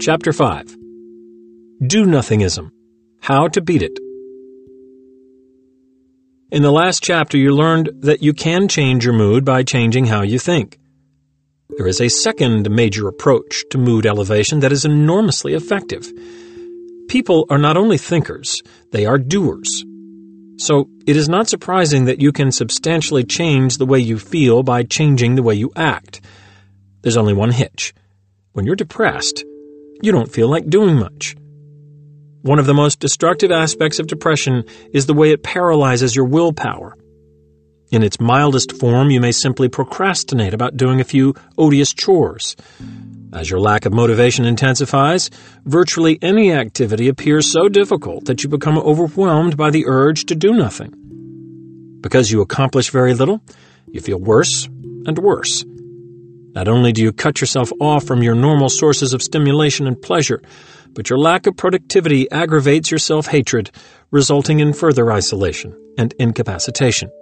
Chapter 5 Do Nothingism How to Beat It. In the last chapter, you learned that you can change your mood by changing how you think. There is a second major approach to mood elevation that is enormously effective. People are not only thinkers, they are doers. So it is not surprising that you can substantially change the way you feel by changing the way you act. There's only one hitch. When you're depressed, you don't feel like doing much. One of the most destructive aspects of depression is the way it paralyzes your willpower. In its mildest form, you may simply procrastinate about doing a few odious chores. As your lack of motivation intensifies, virtually any activity appears so difficult that you become overwhelmed by the urge to do nothing. Because you accomplish very little, you feel worse and worse. Not only do you cut yourself off from your normal sources of stimulation and pleasure, but your lack of productivity aggravates your self hatred, resulting in further isolation and incapacitation.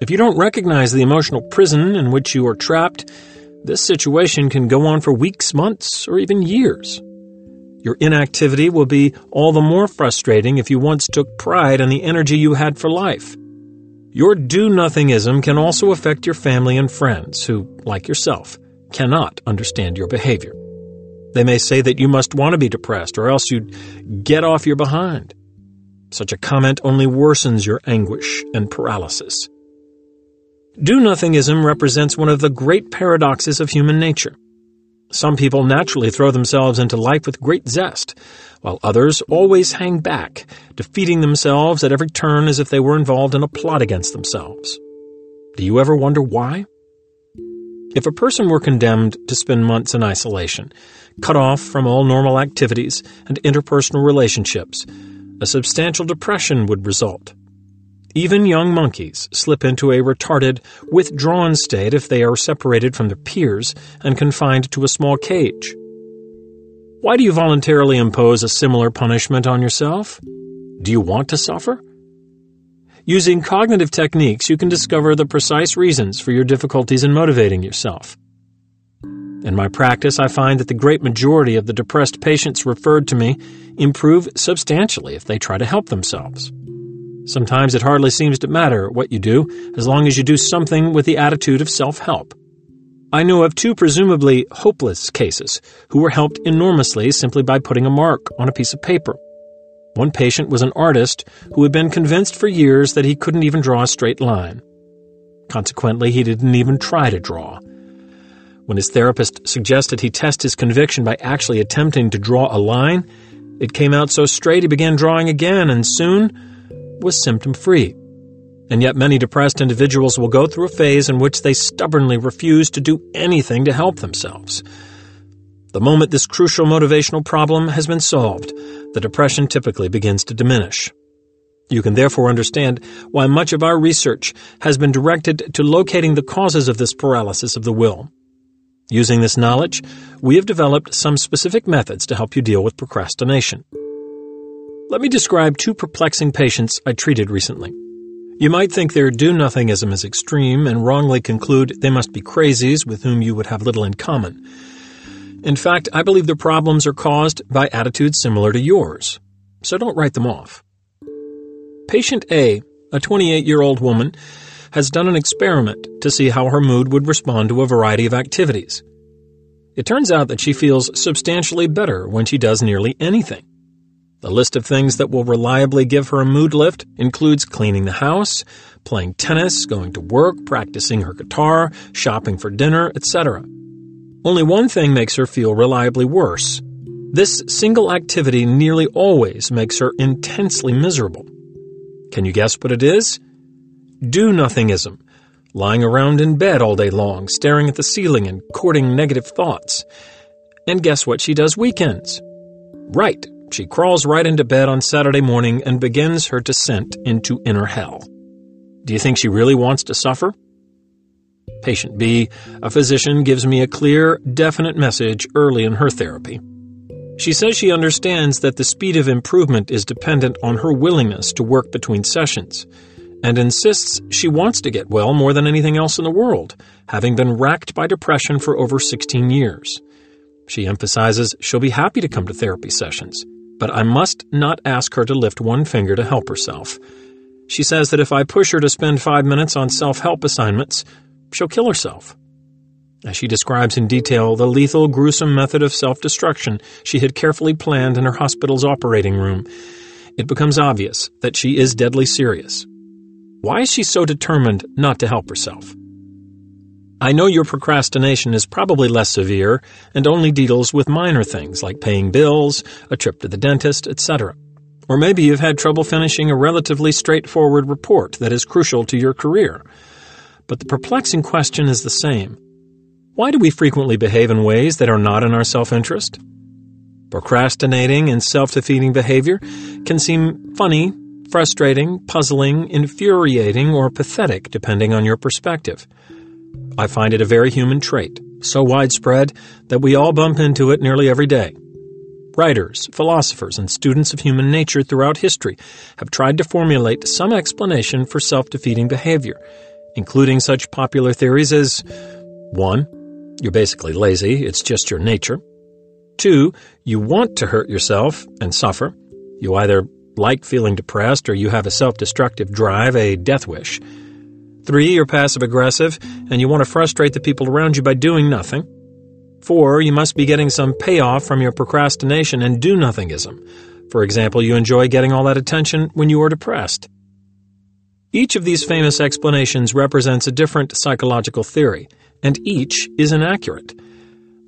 If you don't recognize the emotional prison in which you are trapped, this situation can go on for weeks, months, or even years. Your inactivity will be all the more frustrating if you once took pride in the energy you had for life. Your do nothingism can also affect your family and friends who, like yourself, cannot understand your behavior. They may say that you must want to be depressed or else you'd get off your behind. Such a comment only worsens your anguish and paralysis. Do nothingism represents one of the great paradoxes of human nature. Some people naturally throw themselves into life with great zest, while others always hang back, defeating themselves at every turn as if they were involved in a plot against themselves. Do you ever wonder why? If a person were condemned to spend months in isolation, cut off from all normal activities and interpersonal relationships, a substantial depression would result. Even young monkeys slip into a retarded, withdrawn state if they are separated from their peers and confined to a small cage. Why do you voluntarily impose a similar punishment on yourself? Do you want to suffer? Using cognitive techniques, you can discover the precise reasons for your difficulties in motivating yourself. In my practice, I find that the great majority of the depressed patients referred to me improve substantially if they try to help themselves. Sometimes it hardly seems to matter what you do, as long as you do something with the attitude of self help. I know of two presumably hopeless cases who were helped enormously simply by putting a mark on a piece of paper. One patient was an artist who had been convinced for years that he couldn't even draw a straight line. Consequently, he didn't even try to draw. When his therapist suggested he test his conviction by actually attempting to draw a line, it came out so straight he began drawing again, and soon, was symptom free. And yet, many depressed individuals will go through a phase in which they stubbornly refuse to do anything to help themselves. The moment this crucial motivational problem has been solved, the depression typically begins to diminish. You can therefore understand why much of our research has been directed to locating the causes of this paralysis of the will. Using this knowledge, we have developed some specific methods to help you deal with procrastination. Let me describe two perplexing patients I treated recently. You might think their do nothingism is extreme and wrongly conclude they must be crazies with whom you would have little in common. In fact, I believe their problems are caused by attitudes similar to yours, so don't write them off. Patient A, a 28 year old woman, has done an experiment to see how her mood would respond to a variety of activities. It turns out that she feels substantially better when she does nearly anything. The list of things that will reliably give her a mood lift includes cleaning the house, playing tennis, going to work, practicing her guitar, shopping for dinner, etc. Only one thing makes her feel reliably worse. This single activity nearly always makes her intensely miserable. Can you guess what it is? Do nothingism, lying around in bed all day long, staring at the ceiling and courting negative thoughts. And guess what she does weekends? Right, she crawls right into bed on Saturday morning and begins her descent into inner hell. Do you think she really wants to suffer? Patient B, a physician, gives me a clear, definite message early in her therapy. She says she understands that the speed of improvement is dependent on her willingness to work between sessions, and insists she wants to get well more than anything else in the world, having been racked by depression for over 16 years. She emphasizes she'll be happy to come to therapy sessions, but I must not ask her to lift one finger to help herself. She says that if I push her to spend five minutes on self help assignments, she'll kill herself. As she describes in detail the lethal, gruesome method of self destruction she had carefully planned in her hospital's operating room, it becomes obvious that she is deadly serious. Why is she so determined not to help herself? I know your procrastination is probably less severe and only deals with minor things like paying bills, a trip to the dentist, etc. Or maybe you've had trouble finishing a relatively straightforward report that is crucial to your career. But the perplexing question is the same. Why do we frequently behave in ways that are not in our self interest? Procrastinating and self defeating behavior can seem funny, frustrating, puzzling, infuriating, or pathetic depending on your perspective. I find it a very human trait, so widespread that we all bump into it nearly every day. Writers, philosophers, and students of human nature throughout history have tried to formulate some explanation for self defeating behavior, including such popular theories as 1. You're basically lazy, it's just your nature. 2. You want to hurt yourself and suffer. You either like feeling depressed or you have a self destructive drive, a death wish. Three, you're passive aggressive and you want to frustrate the people around you by doing nothing. Four, you must be getting some payoff from your procrastination and do nothingism. For example, you enjoy getting all that attention when you are depressed. Each of these famous explanations represents a different psychological theory, and each is inaccurate.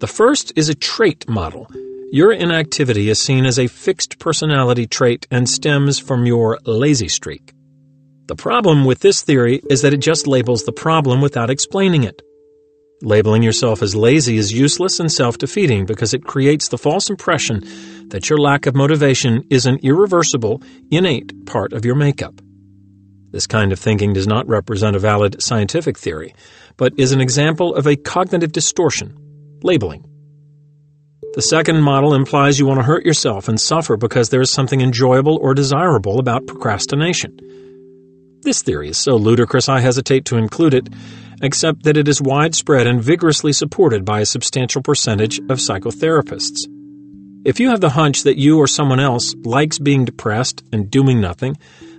The first is a trait model. Your inactivity is seen as a fixed personality trait and stems from your lazy streak. The problem with this theory is that it just labels the problem without explaining it. Labeling yourself as lazy is useless and self defeating because it creates the false impression that your lack of motivation is an irreversible, innate part of your makeup. This kind of thinking does not represent a valid scientific theory, but is an example of a cognitive distortion labeling. The second model implies you want to hurt yourself and suffer because there is something enjoyable or desirable about procrastination. This theory is so ludicrous I hesitate to include it, except that it is widespread and vigorously supported by a substantial percentage of psychotherapists. If you have the hunch that you or someone else likes being depressed and doing nothing,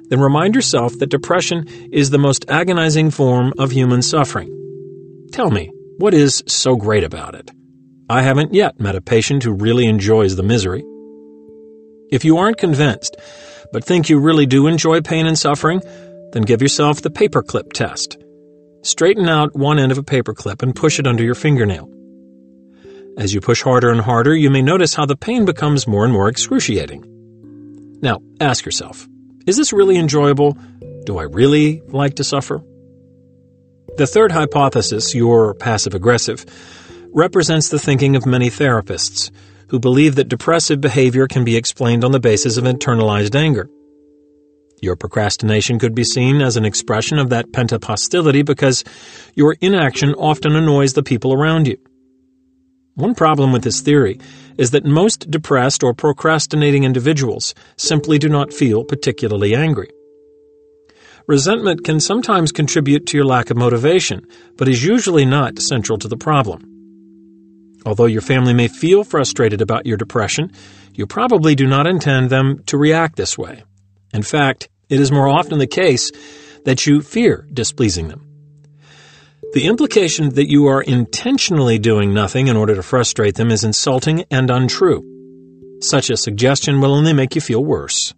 then remind yourself that depression is the most agonizing form of human suffering. Tell me, what is so great about it? I haven't yet met a patient who really enjoys the misery. If you aren't convinced, but think you really do enjoy pain and suffering, then give yourself the paperclip test. Straighten out one end of a paperclip and push it under your fingernail. As you push harder and harder, you may notice how the pain becomes more and more excruciating. Now, ask yourself is this really enjoyable? Do I really like to suffer? The third hypothesis, your passive aggressive, represents the thinking of many therapists who believe that depressive behavior can be explained on the basis of internalized anger. Your procrastination could be seen as an expression of that pent up hostility because your inaction often annoys the people around you. One problem with this theory is that most depressed or procrastinating individuals simply do not feel particularly angry. Resentment can sometimes contribute to your lack of motivation, but is usually not central to the problem. Although your family may feel frustrated about your depression, you probably do not intend them to react this way. In fact, it is more often the case that you fear displeasing them. The implication that you are intentionally doing nothing in order to frustrate them is insulting and untrue. Such a suggestion will only make you feel worse.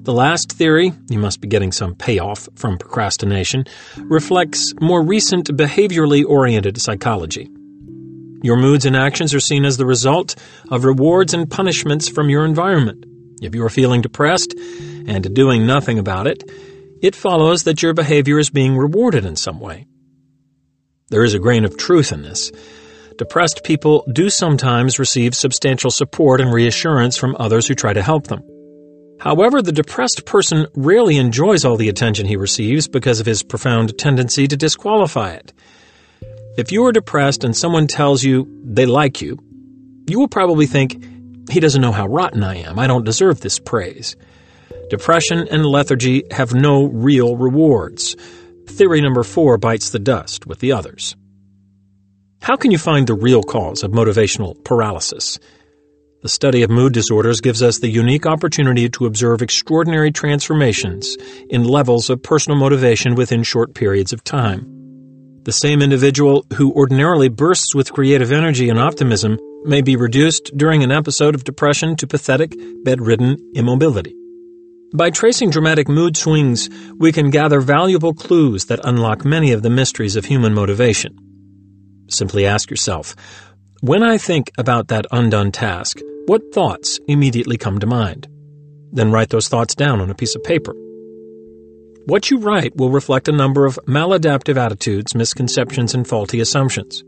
The last theory, you must be getting some payoff from procrastination, reflects more recent behaviorally oriented psychology. Your moods and actions are seen as the result of rewards and punishments from your environment. If you are feeling depressed and doing nothing about it, it follows that your behavior is being rewarded in some way. There is a grain of truth in this. Depressed people do sometimes receive substantial support and reassurance from others who try to help them. However, the depressed person rarely enjoys all the attention he receives because of his profound tendency to disqualify it. If you are depressed and someone tells you they like you, you will probably think, he doesn't know how rotten I am. I don't deserve this praise. Depression and lethargy have no real rewards. Theory number four bites the dust with the others. How can you find the real cause of motivational paralysis? The study of mood disorders gives us the unique opportunity to observe extraordinary transformations in levels of personal motivation within short periods of time. The same individual who ordinarily bursts with creative energy and optimism may be reduced during an episode of depression to pathetic, bedridden immobility. By tracing dramatic mood swings, we can gather valuable clues that unlock many of the mysteries of human motivation. Simply ask yourself, when I think about that undone task, what thoughts immediately come to mind? Then write those thoughts down on a piece of paper. What you write will reflect a number of maladaptive attitudes, misconceptions, and faulty assumptions.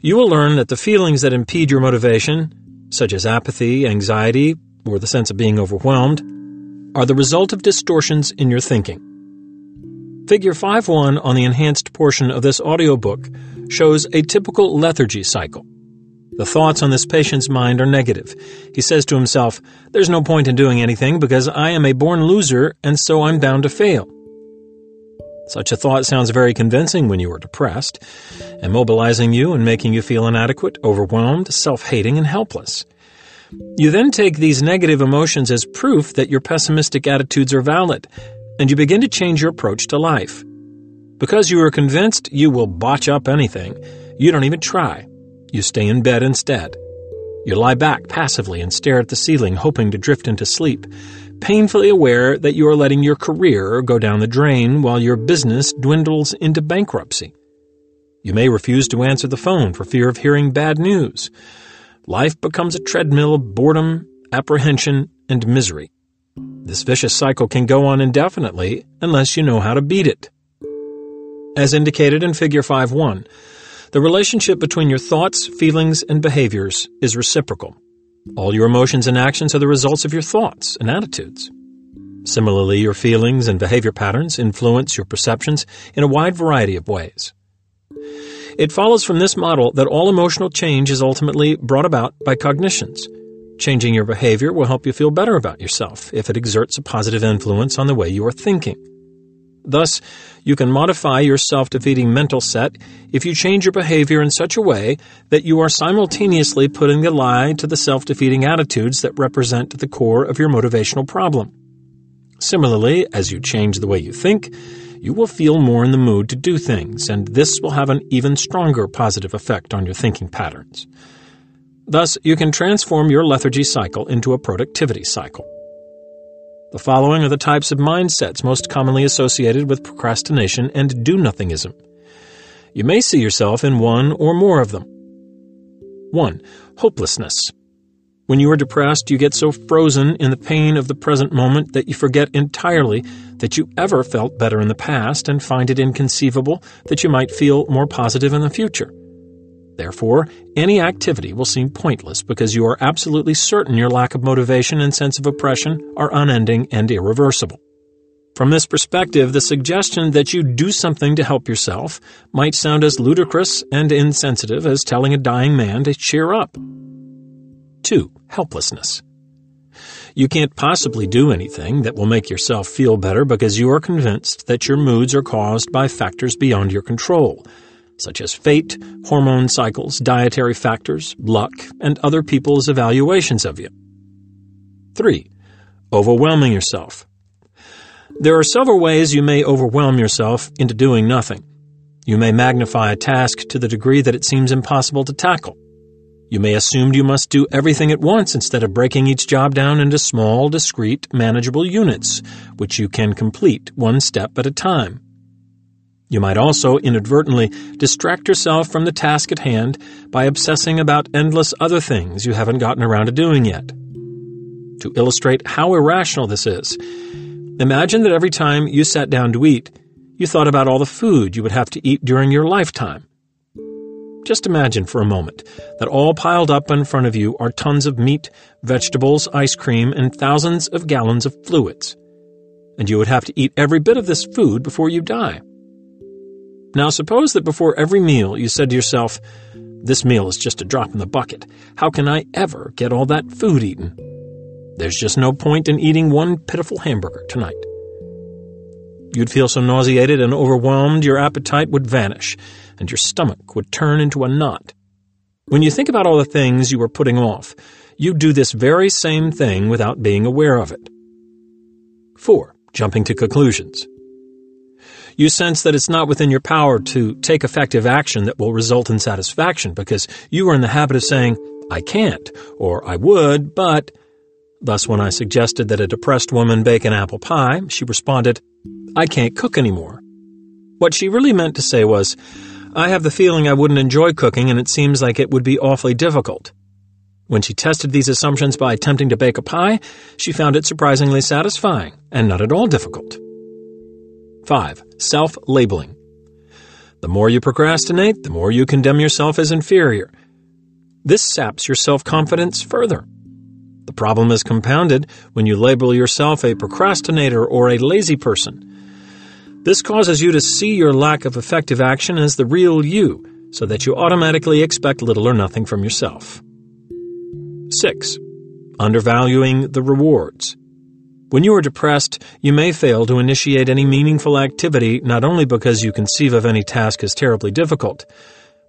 You will learn that the feelings that impede your motivation, such as apathy, anxiety, or the sense of being overwhelmed, are the result of distortions in your thinking. Figure 5.1 on the enhanced portion of this audiobook shows a typical lethargy cycle. The thoughts on this patient's mind are negative. He says to himself, There's no point in doing anything because I am a born loser and so I'm bound to fail. Such a thought sounds very convincing when you are depressed, immobilizing you and making you feel inadequate, overwhelmed, self hating, and helpless. You then take these negative emotions as proof that your pessimistic attitudes are valid, and you begin to change your approach to life. Because you are convinced you will botch up anything, you don't even try. You stay in bed instead. You lie back passively and stare at the ceiling, hoping to drift into sleep, painfully aware that you are letting your career go down the drain while your business dwindles into bankruptcy. You may refuse to answer the phone for fear of hearing bad news. Life becomes a treadmill of boredom, apprehension, and misery. This vicious cycle can go on indefinitely unless you know how to beat it. As indicated in Figure 5.1, the relationship between your thoughts, feelings, and behaviors is reciprocal. All your emotions and actions are the results of your thoughts and attitudes. Similarly, your feelings and behavior patterns influence your perceptions in a wide variety of ways. It follows from this model that all emotional change is ultimately brought about by cognitions. Changing your behavior will help you feel better about yourself if it exerts a positive influence on the way you are thinking. Thus, you can modify your self defeating mental set if you change your behavior in such a way that you are simultaneously putting the lie to the self defeating attitudes that represent the core of your motivational problem. Similarly, as you change the way you think, you will feel more in the mood to do things, and this will have an even stronger positive effect on your thinking patterns. Thus, you can transform your lethargy cycle into a productivity cycle. The following are the types of mindsets most commonly associated with procrastination and do nothingism. You may see yourself in one or more of them. 1. Hopelessness. When you are depressed, you get so frozen in the pain of the present moment that you forget entirely that you ever felt better in the past and find it inconceivable that you might feel more positive in the future. Therefore, any activity will seem pointless because you are absolutely certain your lack of motivation and sense of oppression are unending and irreversible. From this perspective, the suggestion that you do something to help yourself might sound as ludicrous and insensitive as telling a dying man to cheer up. 2. Helplessness. You can't possibly do anything that will make yourself feel better because you are convinced that your moods are caused by factors beyond your control such as fate, hormone cycles, dietary factors, luck, and other people's evaluations of you. 3. Overwhelming yourself. There are several ways you may overwhelm yourself into doing nothing. You may magnify a task to the degree that it seems impossible to tackle. You may assume you must do everything at once instead of breaking each job down into small, discrete, manageable units, which you can complete one step at a time. You might also inadvertently distract yourself from the task at hand by obsessing about endless other things you haven't gotten around to doing yet. To illustrate how irrational this is, imagine that every time you sat down to eat, you thought about all the food you would have to eat during your lifetime. Just imagine for a moment that all piled up in front of you are tons of meat, vegetables, ice cream, and thousands of gallons of fluids. And you would have to eat every bit of this food before you die. Now, suppose that before every meal you said to yourself, This meal is just a drop in the bucket. How can I ever get all that food eaten? There's just no point in eating one pitiful hamburger tonight. You'd feel so nauseated and overwhelmed your appetite would vanish, and your stomach would turn into a knot. When you think about all the things you were putting off, you do this very same thing without being aware of it. 4. Jumping to conclusions. You sense that it's not within your power to take effective action that will result in satisfaction because you are in the habit of saying, I can't, or I would, but. Thus, when I suggested that a depressed woman bake an apple pie, she responded, I can't cook anymore. What she really meant to say was, I have the feeling I wouldn't enjoy cooking and it seems like it would be awfully difficult. When she tested these assumptions by attempting to bake a pie, she found it surprisingly satisfying and not at all difficult. 5. Self labeling. The more you procrastinate, the more you condemn yourself as inferior. This saps your self confidence further. The problem is compounded when you label yourself a procrastinator or a lazy person. This causes you to see your lack of effective action as the real you, so that you automatically expect little or nothing from yourself. 6. Undervaluing the rewards. When you are depressed, you may fail to initiate any meaningful activity not only because you conceive of any task as terribly difficult,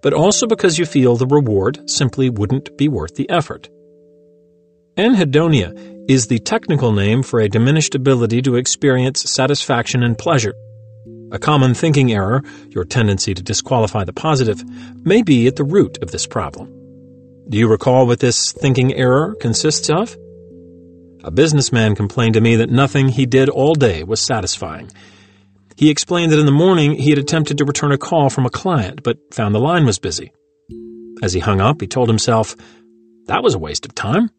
but also because you feel the reward simply wouldn't be worth the effort. Anhedonia is the technical name for a diminished ability to experience satisfaction and pleasure. A common thinking error, your tendency to disqualify the positive, may be at the root of this problem. Do you recall what this thinking error consists of? A businessman complained to me that nothing he did all day was satisfying. He explained that in the morning he had attempted to return a call from a client, but found the line was busy. As he hung up, he told himself, that was a waste of time.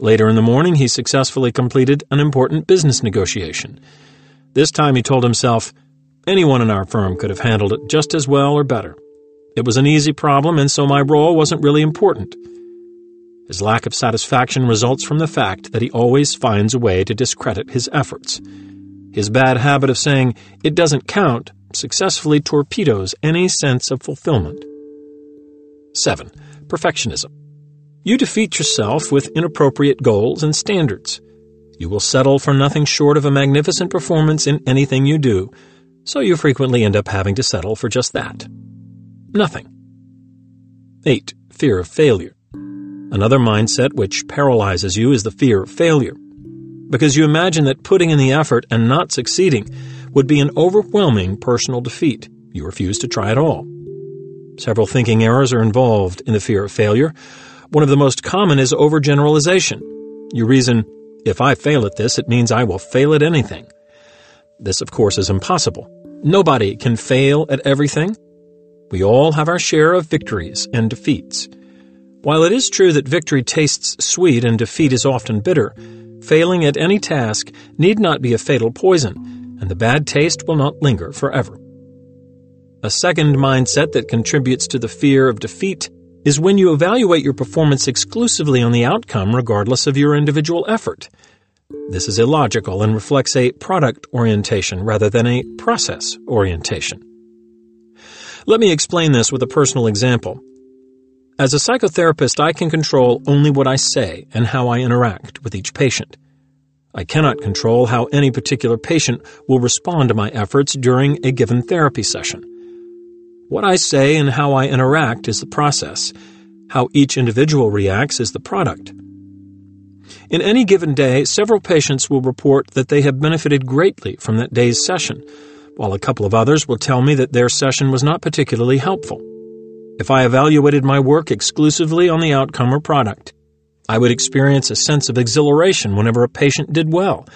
Later in the morning, he successfully completed an important business negotiation. This time he told himself, anyone in our firm could have handled it just as well or better. It was an easy problem, and so my role wasn't really important. His lack of satisfaction results from the fact that he always finds a way to discredit his efforts. His bad habit of saying, it doesn't count, successfully torpedoes any sense of fulfillment. 7. Perfectionism. You defeat yourself with inappropriate goals and standards. You will settle for nothing short of a magnificent performance in anything you do, so you frequently end up having to settle for just that. Nothing. 8. Fear of failure. Another mindset which paralyzes you is the fear of failure. Because you imagine that putting in the effort and not succeeding would be an overwhelming personal defeat. You refuse to try at all. Several thinking errors are involved in the fear of failure. One of the most common is overgeneralization. You reason, if I fail at this, it means I will fail at anything. This, of course, is impossible. Nobody can fail at everything. We all have our share of victories and defeats. While it is true that victory tastes sweet and defeat is often bitter, failing at any task need not be a fatal poison, and the bad taste will not linger forever. A second mindset that contributes to the fear of defeat is when you evaluate your performance exclusively on the outcome regardless of your individual effort. This is illogical and reflects a product orientation rather than a process orientation. Let me explain this with a personal example. As a psychotherapist, I can control only what I say and how I interact with each patient. I cannot control how any particular patient will respond to my efforts during a given therapy session. What I say and how I interact is the process. How each individual reacts is the product. In any given day, several patients will report that they have benefited greatly from that day's session, while a couple of others will tell me that their session was not particularly helpful. If I evaluated my work exclusively on the outcome or product, I would experience a sense of exhilaration whenever a patient did well,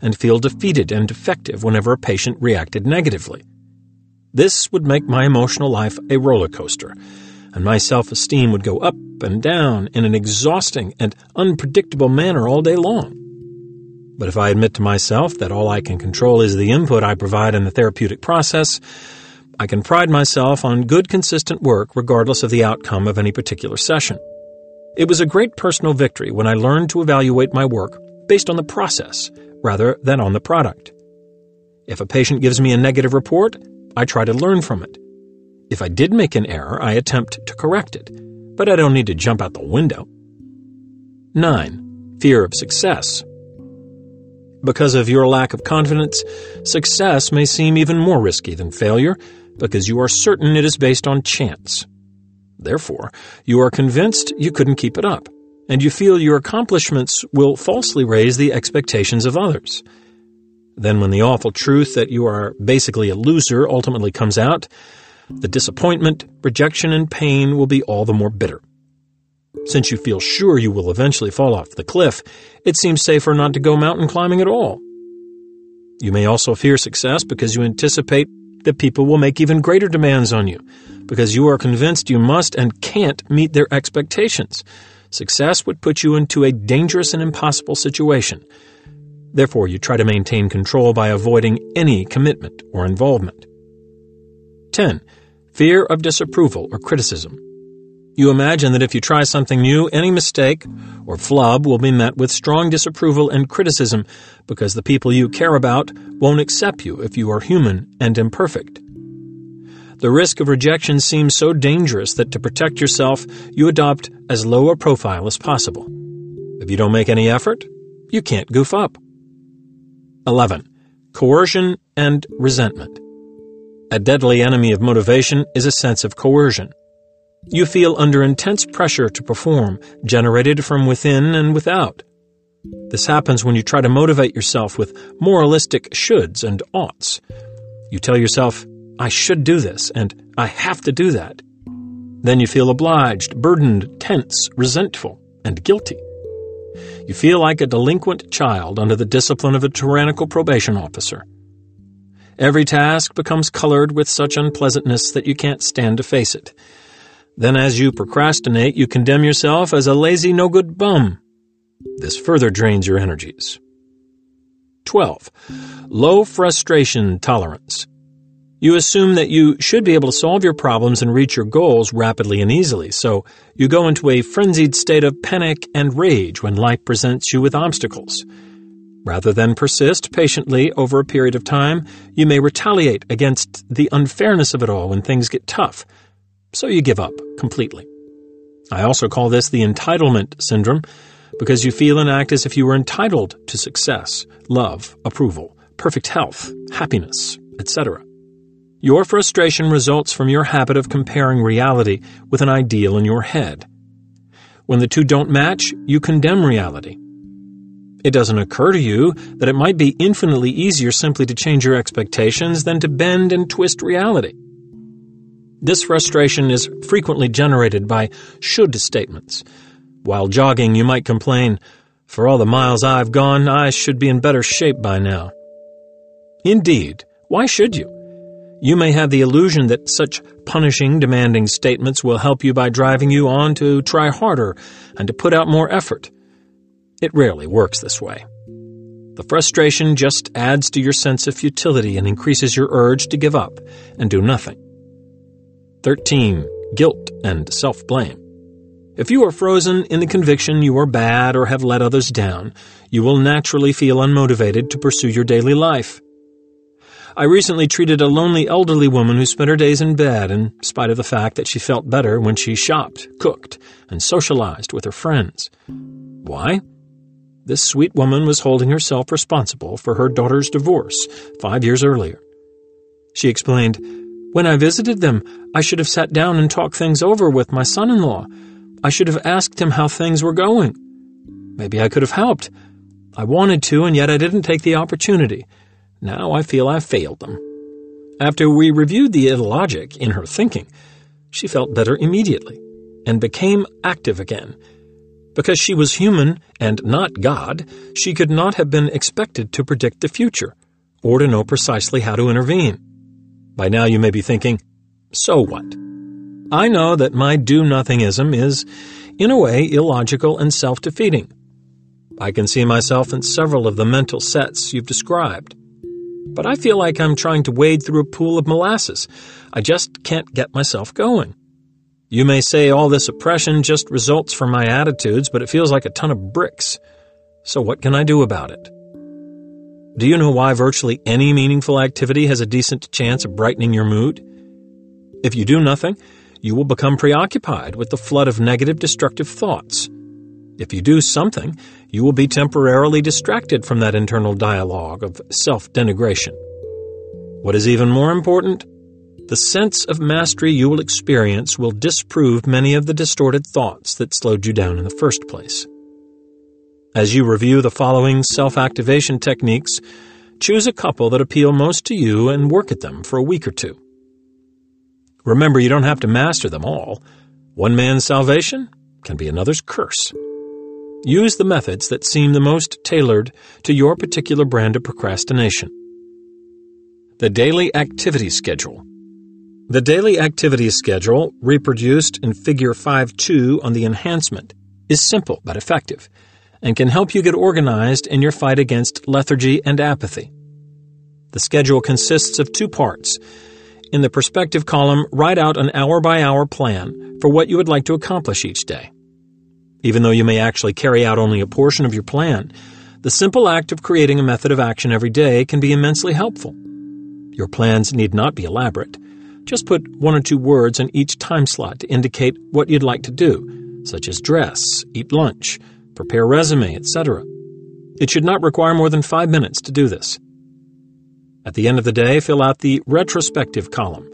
and feel defeated and defective whenever a patient reacted negatively. This would make my emotional life a roller coaster, and my self esteem would go up and down in an exhausting and unpredictable manner all day long. But if I admit to myself that all I can control is the input I provide in the therapeutic process, I can pride myself on good, consistent work regardless of the outcome of any particular session. It was a great personal victory when I learned to evaluate my work based on the process rather than on the product. If a patient gives me a negative report, I try to learn from it. If I did make an error, I attempt to correct it, but I don't need to jump out the window. 9. Fear of success. Because of your lack of confidence, success may seem even more risky than failure because you are certain it is based on chance. Therefore, you are convinced you couldn't keep it up, and you feel your accomplishments will falsely raise the expectations of others. Then, when the awful truth that you are basically a loser ultimately comes out, the disappointment, rejection, and pain will be all the more bitter. Since you feel sure you will eventually fall off the cliff, it seems safer not to go mountain climbing at all. You may also fear success because you anticipate that people will make even greater demands on you, because you are convinced you must and can't meet their expectations. Success would put you into a dangerous and impossible situation. Therefore, you try to maintain control by avoiding any commitment or involvement. 10. Fear of disapproval or criticism. You imagine that if you try something new, any mistake or flub will be met with strong disapproval and criticism because the people you care about won't accept you if you are human and imperfect. The risk of rejection seems so dangerous that to protect yourself, you adopt as low a profile as possible. If you don't make any effort, you can't goof up. 11. Coercion and resentment. A deadly enemy of motivation is a sense of coercion. You feel under intense pressure to perform, generated from within and without. This happens when you try to motivate yourself with moralistic shoulds and oughts. You tell yourself, I should do this, and I have to do that. Then you feel obliged, burdened, tense, resentful, and guilty. You feel like a delinquent child under the discipline of a tyrannical probation officer. Every task becomes colored with such unpleasantness that you can't stand to face it. Then, as you procrastinate, you condemn yourself as a lazy, no good bum. This further drains your energies. 12. Low frustration tolerance. You assume that you should be able to solve your problems and reach your goals rapidly and easily, so you go into a frenzied state of panic and rage when life presents you with obstacles. Rather than persist patiently over a period of time, you may retaliate against the unfairness of it all when things get tough so you give up completely. I also call this the entitlement syndrome because you feel and act as if you were entitled to success, love, approval, perfect health, happiness, etc. Your frustration results from your habit of comparing reality with an ideal in your head. When the two don't match, you condemn reality. It doesn't occur to you that it might be infinitely easier simply to change your expectations than to bend and twist reality. This frustration is frequently generated by should statements. While jogging, you might complain, For all the miles I've gone, I should be in better shape by now. Indeed, why should you? You may have the illusion that such punishing, demanding statements will help you by driving you on to try harder and to put out more effort. It rarely works this way. The frustration just adds to your sense of futility and increases your urge to give up and do nothing. 13. Guilt and self blame. If you are frozen in the conviction you are bad or have let others down, you will naturally feel unmotivated to pursue your daily life. I recently treated a lonely elderly woman who spent her days in bed in spite of the fact that she felt better when she shopped, cooked, and socialized with her friends. Why? This sweet woman was holding herself responsible for her daughter's divorce five years earlier. She explained, when I visited them, I should have sat down and talked things over with my son in law. I should have asked him how things were going. Maybe I could have helped. I wanted to, and yet I didn't take the opportunity. Now I feel I've failed them. After we reviewed the illogic in her thinking, she felt better immediately and became active again. Because she was human and not God, she could not have been expected to predict the future or to know precisely how to intervene. By now you may be thinking, so what? I know that my do nothingism is, in a way, illogical and self defeating. I can see myself in several of the mental sets you've described. But I feel like I'm trying to wade through a pool of molasses. I just can't get myself going. You may say all this oppression just results from my attitudes, but it feels like a ton of bricks. So what can I do about it? Do you know why virtually any meaningful activity has a decent chance of brightening your mood? If you do nothing, you will become preoccupied with the flood of negative, destructive thoughts. If you do something, you will be temporarily distracted from that internal dialogue of self denigration. What is even more important? the sense of mastery you will experience will disprove many of the distorted thoughts that slowed you down in the first place. As you review the following self activation techniques, choose a couple that appeal most to you and work at them for a week or two. Remember, you don't have to master them all. One man's salvation can be another's curse. Use the methods that seem the most tailored to your particular brand of procrastination. The Daily Activity Schedule The Daily Activity Schedule, reproduced in Figure 5.2 on the enhancement, is simple but effective and can help you get organized in your fight against lethargy and apathy. The schedule consists of two parts. In the prospective column, write out an hour by hour plan for what you would like to accomplish each day. Even though you may actually carry out only a portion of your plan, the simple act of creating a method of action every day can be immensely helpful. Your plans need not be elaborate. Just put one or two words in each time slot to indicate what you'd like to do, such as dress, eat lunch, prepare resume, etc. It should not require more than five minutes to do this. At the end of the day, fill out the retrospective column.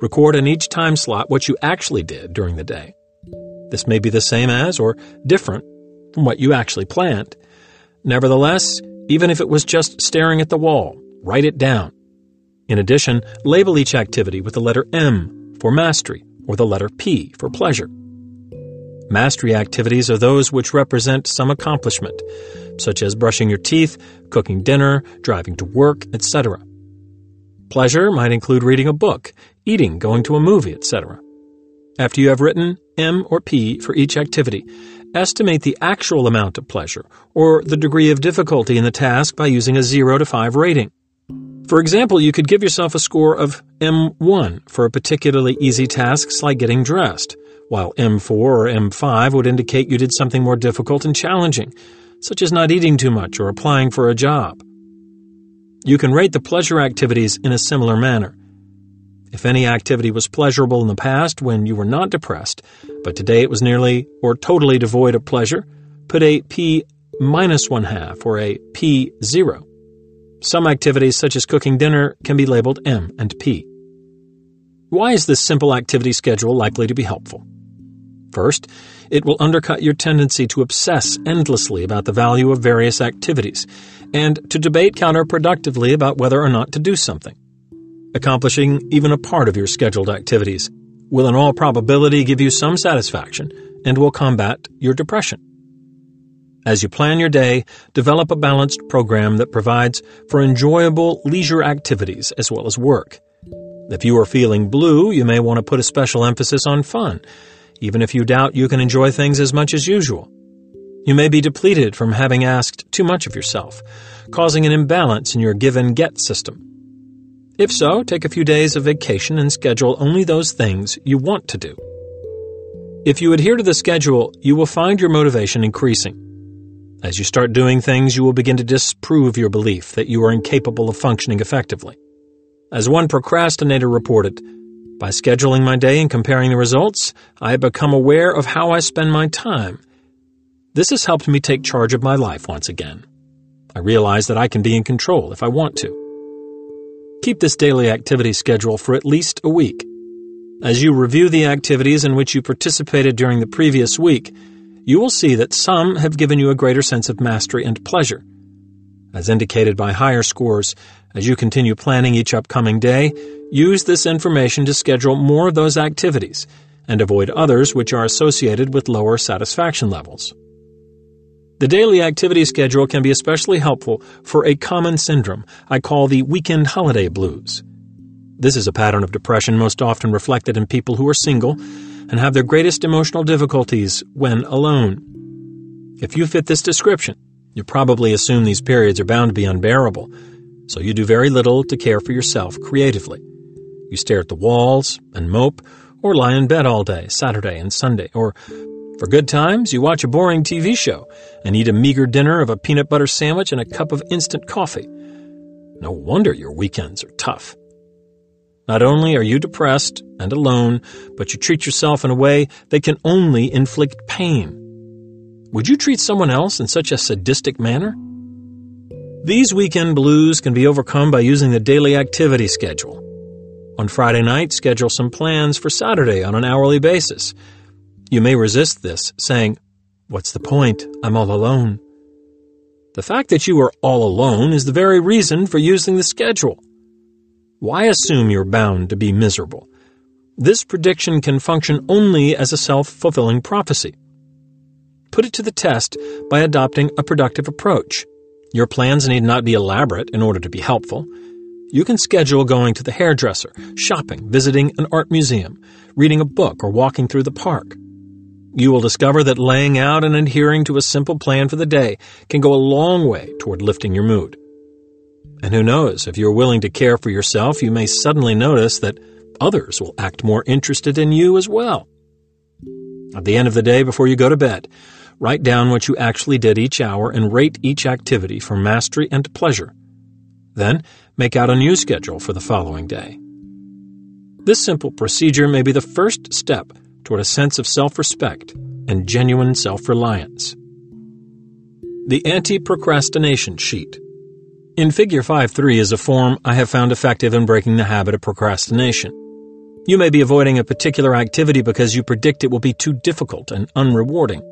Record in each time slot what you actually did during the day. This may be the same as or different from what you actually planned. Nevertheless, even if it was just staring at the wall, write it down. In addition, label each activity with the letter M for mastery or the letter P for pleasure. Mastery activities are those which represent some accomplishment, such as brushing your teeth, cooking dinner, driving to work, etc. Pleasure might include reading a book, eating, going to a movie, etc. After you have written M or P for each activity, estimate the actual amount of pleasure or the degree of difficulty in the task by using a 0 to 5 rating. For example, you could give yourself a score of M1 for a particularly easy task like getting dressed, while M4 or M5 would indicate you did something more difficult and challenging, such as not eating too much or applying for a job. You can rate the pleasure activities in a similar manner. If any activity was pleasurable in the past when you were not depressed, but today it was nearly or totally devoid of pleasure, put a P minus one half or a P zero. Some activities, such as cooking dinner, can be labeled M and P. Why is this simple activity schedule likely to be helpful? First, it will undercut your tendency to obsess endlessly about the value of various activities and to debate counterproductively about whether or not to do something. Accomplishing even a part of your scheduled activities will in all probability give you some satisfaction and will combat your depression. As you plan your day, develop a balanced program that provides for enjoyable leisure activities as well as work. If you are feeling blue, you may want to put a special emphasis on fun even if you doubt you can enjoy things as much as usual. You may be depleted from having asked too much of yourself, causing an imbalance in your give and get system. If so, take a few days of vacation and schedule only those things you want to do. If you adhere to the schedule, you will find your motivation increasing. As you start doing things, you will begin to disprove your belief that you are incapable of functioning effectively. As one procrastinator reported, by scheduling my day and comparing the results, I have become aware of how I spend my time. This has helped me take charge of my life once again. I realize that I can be in control if I want to. Keep this daily activity schedule for at least a week. As you review the activities in which you participated during the previous week, you will see that some have given you a greater sense of mastery and pleasure. As indicated by higher scores, as you continue planning each upcoming day, use this information to schedule more of those activities and avoid others which are associated with lower satisfaction levels. The daily activity schedule can be especially helpful for a common syndrome I call the weekend holiday blues. This is a pattern of depression most often reflected in people who are single and have their greatest emotional difficulties when alone. If you fit this description, you probably assume these periods are bound to be unbearable, so you do very little to care for yourself creatively. You stare at the walls and mope, or lie in bed all day, Saturday and Sunday, or for good times, you watch a boring TV show and eat a meager dinner of a peanut butter sandwich and a cup of instant coffee. No wonder your weekends are tough. Not only are you depressed and alone, but you treat yourself in a way that can only inflict pain. Would you treat someone else in such a sadistic manner? These weekend blues can be overcome by using the daily activity schedule. On Friday night, schedule some plans for Saturday on an hourly basis. You may resist this, saying, What's the point? I'm all alone. The fact that you are all alone is the very reason for using the schedule. Why assume you're bound to be miserable? This prediction can function only as a self fulfilling prophecy. Put it to the test by adopting a productive approach. Your plans need not be elaborate in order to be helpful. You can schedule going to the hairdresser, shopping, visiting an art museum, reading a book, or walking through the park. You will discover that laying out and adhering to a simple plan for the day can go a long way toward lifting your mood. And who knows, if you're willing to care for yourself, you may suddenly notice that others will act more interested in you as well. At the end of the day, before you go to bed, write down what you actually did each hour and rate each activity for mastery and pleasure. Then, make out a new schedule for the following day. This simple procedure may be the first step toward a sense of self respect and genuine self reliance. The Anti Procrastination Sheet. In Figure 5 3 is a form I have found effective in breaking the habit of procrastination. You may be avoiding a particular activity because you predict it will be too difficult and unrewarding.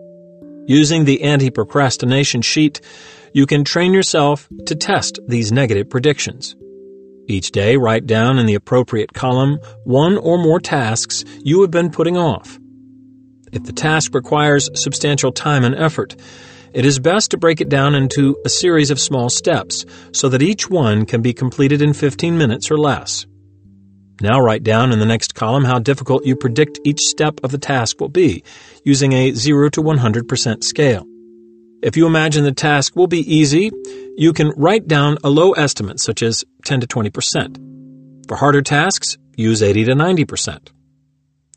Using the anti procrastination sheet, you can train yourself to test these negative predictions. Each day, write down in the appropriate column one or more tasks you have been putting off. If the task requires substantial time and effort, it is best to break it down into a series of small steps so that each one can be completed in 15 minutes or less. Now write down in the next column how difficult you predict each step of the task will be, using a 0 to 100% scale. If you imagine the task will be easy, you can write down a low estimate such as 10 to 20%. For harder tasks, use 80 to 90%.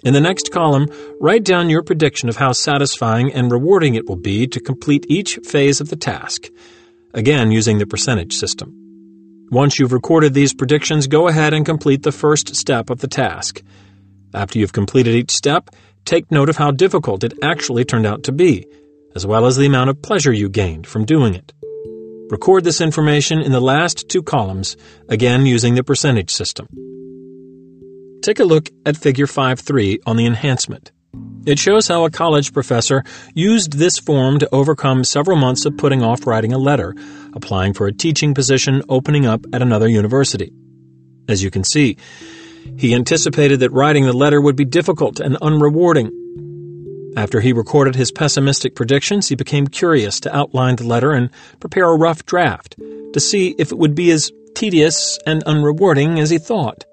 In the next column, write down your prediction of how satisfying and rewarding it will be to complete each phase of the task, again using the percentage system. Once you've recorded these predictions, go ahead and complete the first step of the task. After you've completed each step, take note of how difficult it actually turned out to be, as well as the amount of pleasure you gained from doing it. Record this information in the last two columns, again using the percentage system. Take a look at Figure 5.3 on the enhancement. It shows how a college professor used this form to overcome several months of putting off writing a letter, applying for a teaching position opening up at another university. As you can see, he anticipated that writing the letter would be difficult and unrewarding. After he recorded his pessimistic predictions, he became curious to outline the letter and prepare a rough draft to see if it would be as tedious and unrewarding as he thought.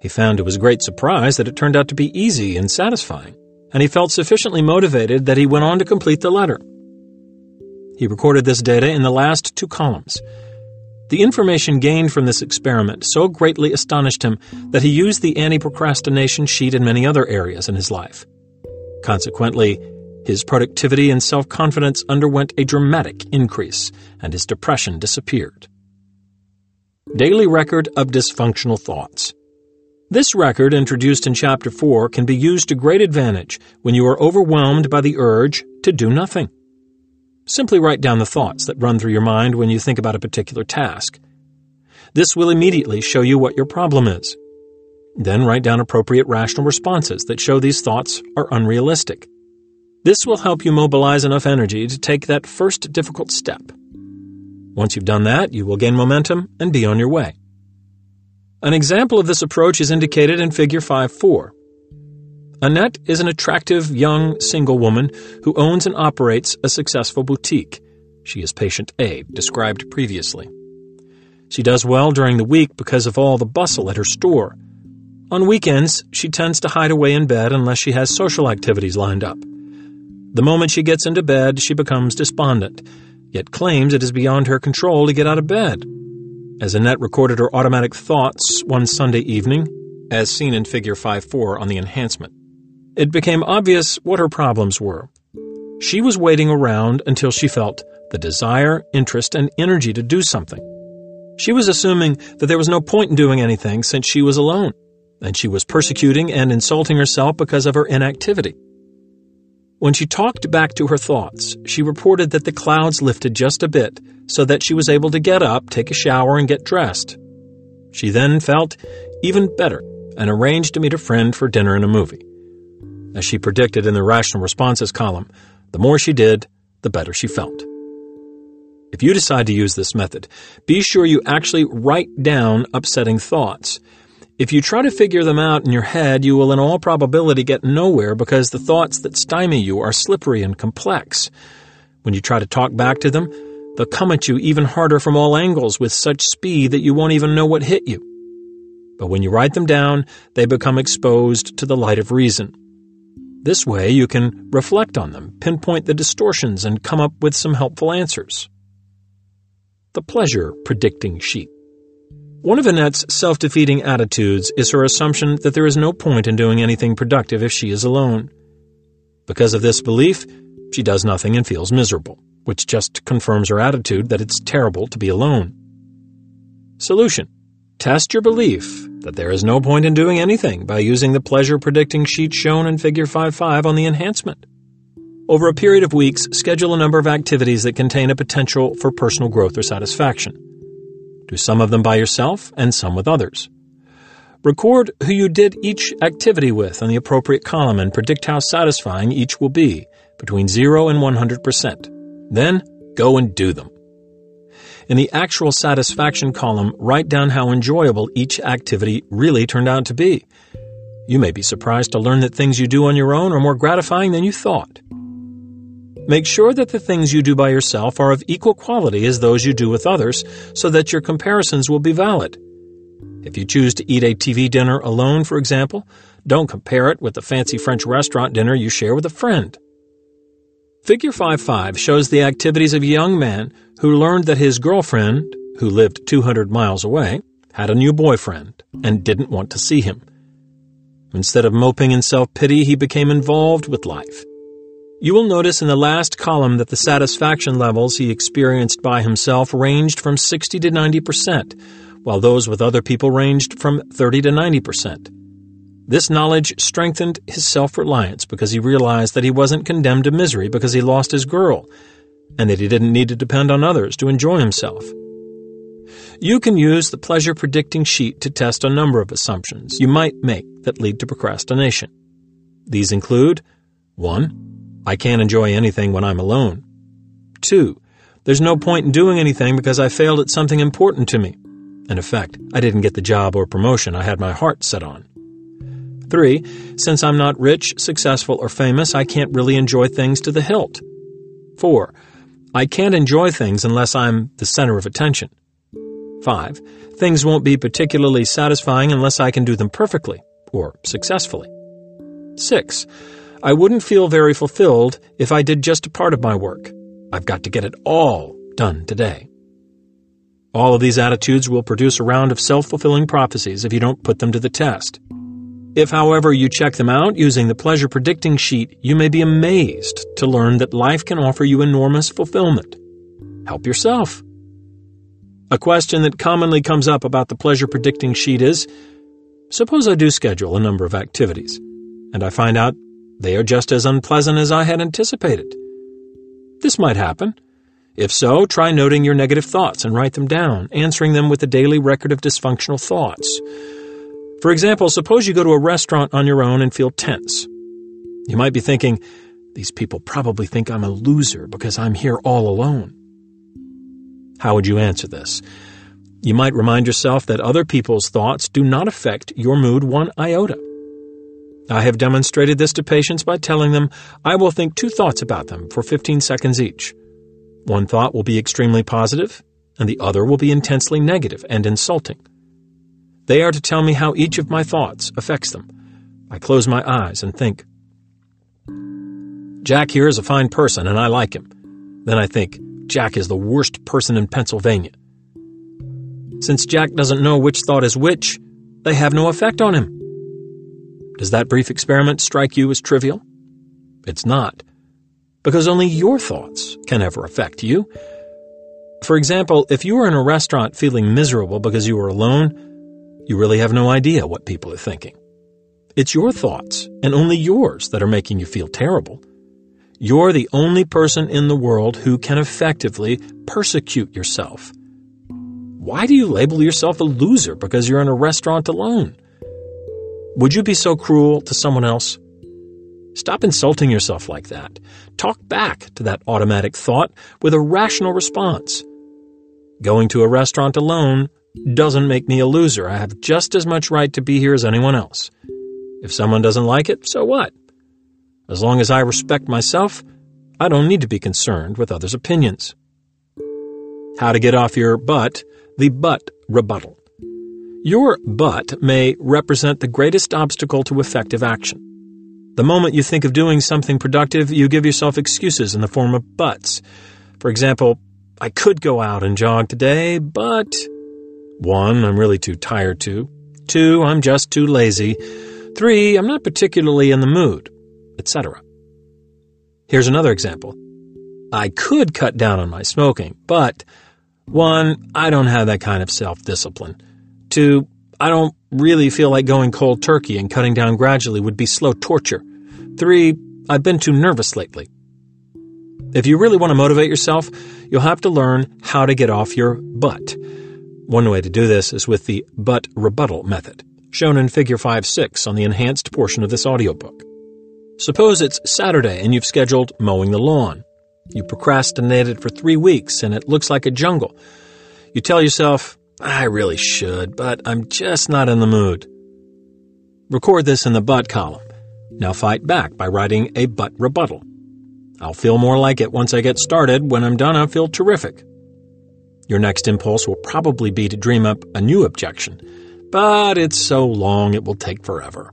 He found to his great surprise that it turned out to be easy and satisfying and he felt sufficiently motivated that he went on to complete the letter. He recorded this data in the last two columns. The information gained from this experiment so greatly astonished him that he used the anti procrastination sheet in many other areas in his life. Consequently, his productivity and self confidence underwent a dramatic increase, and his depression disappeared. Daily Record of Dysfunctional Thoughts this record, introduced in Chapter 4, can be used to great advantage when you are overwhelmed by the urge to do nothing. Simply write down the thoughts that run through your mind when you think about a particular task. This will immediately show you what your problem is. Then write down appropriate rational responses that show these thoughts are unrealistic. This will help you mobilize enough energy to take that first difficult step. Once you've done that, you will gain momentum and be on your way. An example of this approach is indicated in Figure 5 4. Annette is an attractive young single woman who owns and operates a successful boutique. She is patient A, described previously. She does well during the week because of all the bustle at her store. On weekends, she tends to hide away in bed unless she has social activities lined up. The moment she gets into bed, she becomes despondent, yet claims it is beyond her control to get out of bed. As Annette recorded her automatic thoughts one Sunday evening, as seen in Figure 5.4 on the enhancement, it became obvious what her problems were. She was waiting around until she felt the desire, interest, and energy to do something. She was assuming that there was no point in doing anything since she was alone, and she was persecuting and insulting herself because of her inactivity. When she talked back to her thoughts, she reported that the clouds lifted just a bit so that she was able to get up, take a shower, and get dressed. She then felt even better, and arranged to meet a friend for dinner and a movie. As she predicted in the rational responses column, the more she did, the better she felt. If you decide to use this method, be sure you actually write down upsetting thoughts. If you try to figure them out in your head, you will in all probability get nowhere because the thoughts that stymie you are slippery and complex. When you try to talk back to them, they'll come at you even harder from all angles with such speed that you won't even know what hit you. But when you write them down, they become exposed to the light of reason. This way, you can reflect on them, pinpoint the distortions, and come up with some helpful answers. The Pleasure Predicting Sheet One of Annette's self defeating attitudes is her assumption that there is no point in doing anything productive if she is alone. Because of this belief, she does nothing and feels miserable, which just confirms her attitude that it's terrible to be alone. Solution Test your belief that there is no point in doing anything by using the pleasure predicting sheet shown in Figure 5 5 on the enhancement. Over a period of weeks, schedule a number of activities that contain a potential for personal growth or satisfaction. Do some of them by yourself and some with others. Record who you did each activity with in the appropriate column and predict how satisfying each will be, between 0 and 100%. Then, go and do them. In the actual satisfaction column, write down how enjoyable each activity really turned out to be. You may be surprised to learn that things you do on your own are more gratifying than you thought. Make sure that the things you do by yourself are of equal quality as those you do with others so that your comparisons will be valid. If you choose to eat a TV dinner alone, for example, don't compare it with the fancy French restaurant dinner you share with a friend. Figure 5.5 shows the activities of a young man who learned that his girlfriend, who lived 200 miles away, had a new boyfriend and didn't want to see him. Instead of moping in self pity, he became involved with life. You will notice in the last column that the satisfaction levels he experienced by himself ranged from 60 to 90 percent, while those with other people ranged from 30 to 90 percent. This knowledge strengthened his self reliance because he realized that he wasn't condemned to misery because he lost his girl, and that he didn't need to depend on others to enjoy himself. You can use the pleasure predicting sheet to test a number of assumptions you might make that lead to procrastination. These include 1. I can't enjoy anything when I'm alone. 2. There's no point in doing anything because I failed at something important to me. In effect, I didn't get the job or promotion I had my heart set on. 3. Since I'm not rich, successful, or famous, I can't really enjoy things to the hilt. 4. I can't enjoy things unless I'm the center of attention. 5. Things won't be particularly satisfying unless I can do them perfectly or successfully. 6. I wouldn't feel very fulfilled if I did just a part of my work. I've got to get it all done today. All of these attitudes will produce a round of self fulfilling prophecies if you don't put them to the test. If, however, you check them out using the pleasure predicting sheet, you may be amazed to learn that life can offer you enormous fulfillment. Help yourself. A question that commonly comes up about the pleasure predicting sheet is Suppose I do schedule a number of activities, and I find out they are just as unpleasant as I had anticipated. This might happen. If so, try noting your negative thoughts and write them down, answering them with a daily record of dysfunctional thoughts. For example, suppose you go to a restaurant on your own and feel tense. You might be thinking, these people probably think I'm a loser because I'm here all alone. How would you answer this? You might remind yourself that other people's thoughts do not affect your mood one iota. I have demonstrated this to patients by telling them I will think two thoughts about them for 15 seconds each. One thought will be extremely positive, and the other will be intensely negative and insulting. They are to tell me how each of my thoughts affects them. I close my eyes and think. Jack here is a fine person and I like him. Then I think, Jack is the worst person in Pennsylvania. Since Jack doesn't know which thought is which, they have no effect on him. Does that brief experiment strike you as trivial? It's not, because only your thoughts can ever affect you. For example, if you are in a restaurant feeling miserable because you are alone, you really have no idea what people are thinking. It's your thoughts, and only yours, that are making you feel terrible. You're the only person in the world who can effectively persecute yourself. Why do you label yourself a loser because you're in a restaurant alone? Would you be so cruel to someone else? Stop insulting yourself like that. Talk back to that automatic thought with a rational response. Going to a restaurant alone doesn't make me a loser. I have just as much right to be here as anyone else. If someone doesn't like it, so what? As long as I respect myself, I don't need to be concerned with others' opinions. How to get off your butt, the butt rebuttal. Your butt may represent the greatest obstacle to effective action. The moment you think of doing something productive, you give yourself excuses in the form of buts. For example, I could go out and jog today, but. One, I'm really too tired to. Two, I'm just too lazy. Three, I'm not particularly in the mood, etc. Here's another example. I could cut down on my smoking, but one, I don't have that kind of self discipline. Two, I don't really feel like going cold turkey and cutting down gradually would be slow torture. Three, I've been too nervous lately. If you really want to motivate yourself, you'll have to learn how to get off your butt. One way to do this is with the butt rebuttal method, shown in Figure 5 6 on the enhanced portion of this audiobook. Suppose it's Saturday and you've scheduled mowing the lawn. You procrastinated for three weeks and it looks like a jungle. You tell yourself, I really should, but I'm just not in the mood. Record this in the but column. Now fight back by writing a but rebuttal. I'll feel more like it once I get started. When I'm done, I'll feel terrific. Your next impulse will probably be to dream up a new objection, but it's so long it will take forever.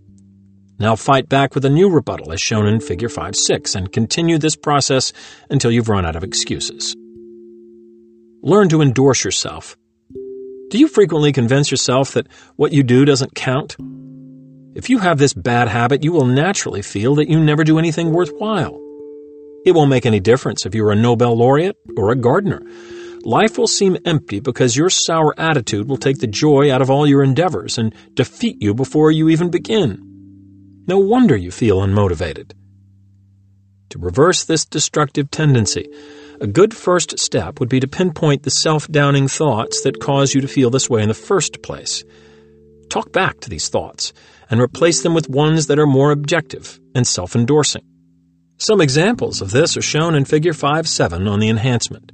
Now fight back with a new rebuttal as shown in Figure 5 6 and continue this process until you've run out of excuses. Learn to endorse yourself. Do you frequently convince yourself that what you do doesn't count? If you have this bad habit, you will naturally feel that you never do anything worthwhile. It won't make any difference if you're a Nobel laureate or a gardener. Life will seem empty because your sour attitude will take the joy out of all your endeavors and defeat you before you even begin. No wonder you feel unmotivated. To reverse this destructive tendency, a good first step would be to pinpoint the self downing thoughts that cause you to feel this way in the first place. Talk back to these thoughts and replace them with ones that are more objective and self endorsing. Some examples of this are shown in Figure 5 7 on the enhancement.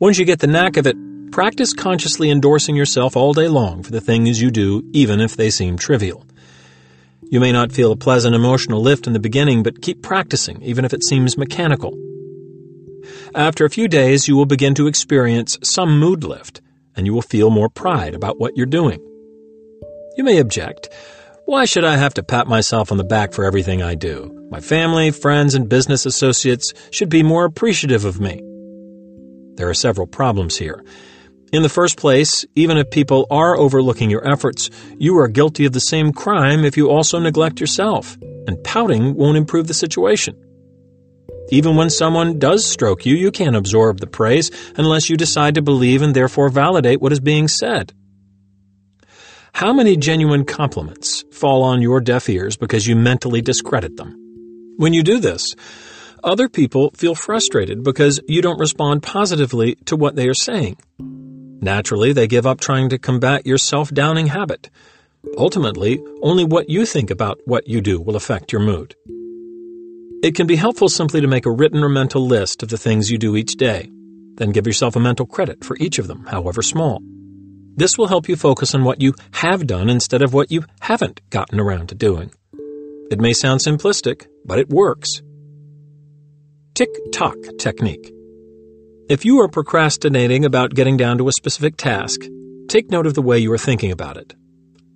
Once you get the knack of it, practice consciously endorsing yourself all day long for the things you do, even if they seem trivial. You may not feel a pleasant emotional lift in the beginning, but keep practicing, even if it seems mechanical. After a few days, you will begin to experience some mood lift, and you will feel more pride about what you're doing. You may object, why should I have to pat myself on the back for everything I do? My family, friends, and business associates should be more appreciative of me. There are several problems here. In the first place, even if people are overlooking your efforts, you are guilty of the same crime if you also neglect yourself, and pouting won't improve the situation. Even when someone does stroke you, you can't absorb the praise unless you decide to believe and therefore validate what is being said. How many genuine compliments fall on your deaf ears because you mentally discredit them? When you do this, other people feel frustrated because you don't respond positively to what they are saying. Naturally, they give up trying to combat your self downing habit. Ultimately, only what you think about what you do will affect your mood. It can be helpful simply to make a written or mental list of the things you do each day. Then give yourself a mental credit for each of them, however small. This will help you focus on what you have done instead of what you haven't gotten around to doing. It may sound simplistic, but it works. Tick tock technique. If you are procrastinating about getting down to a specific task, take note of the way you are thinking about it.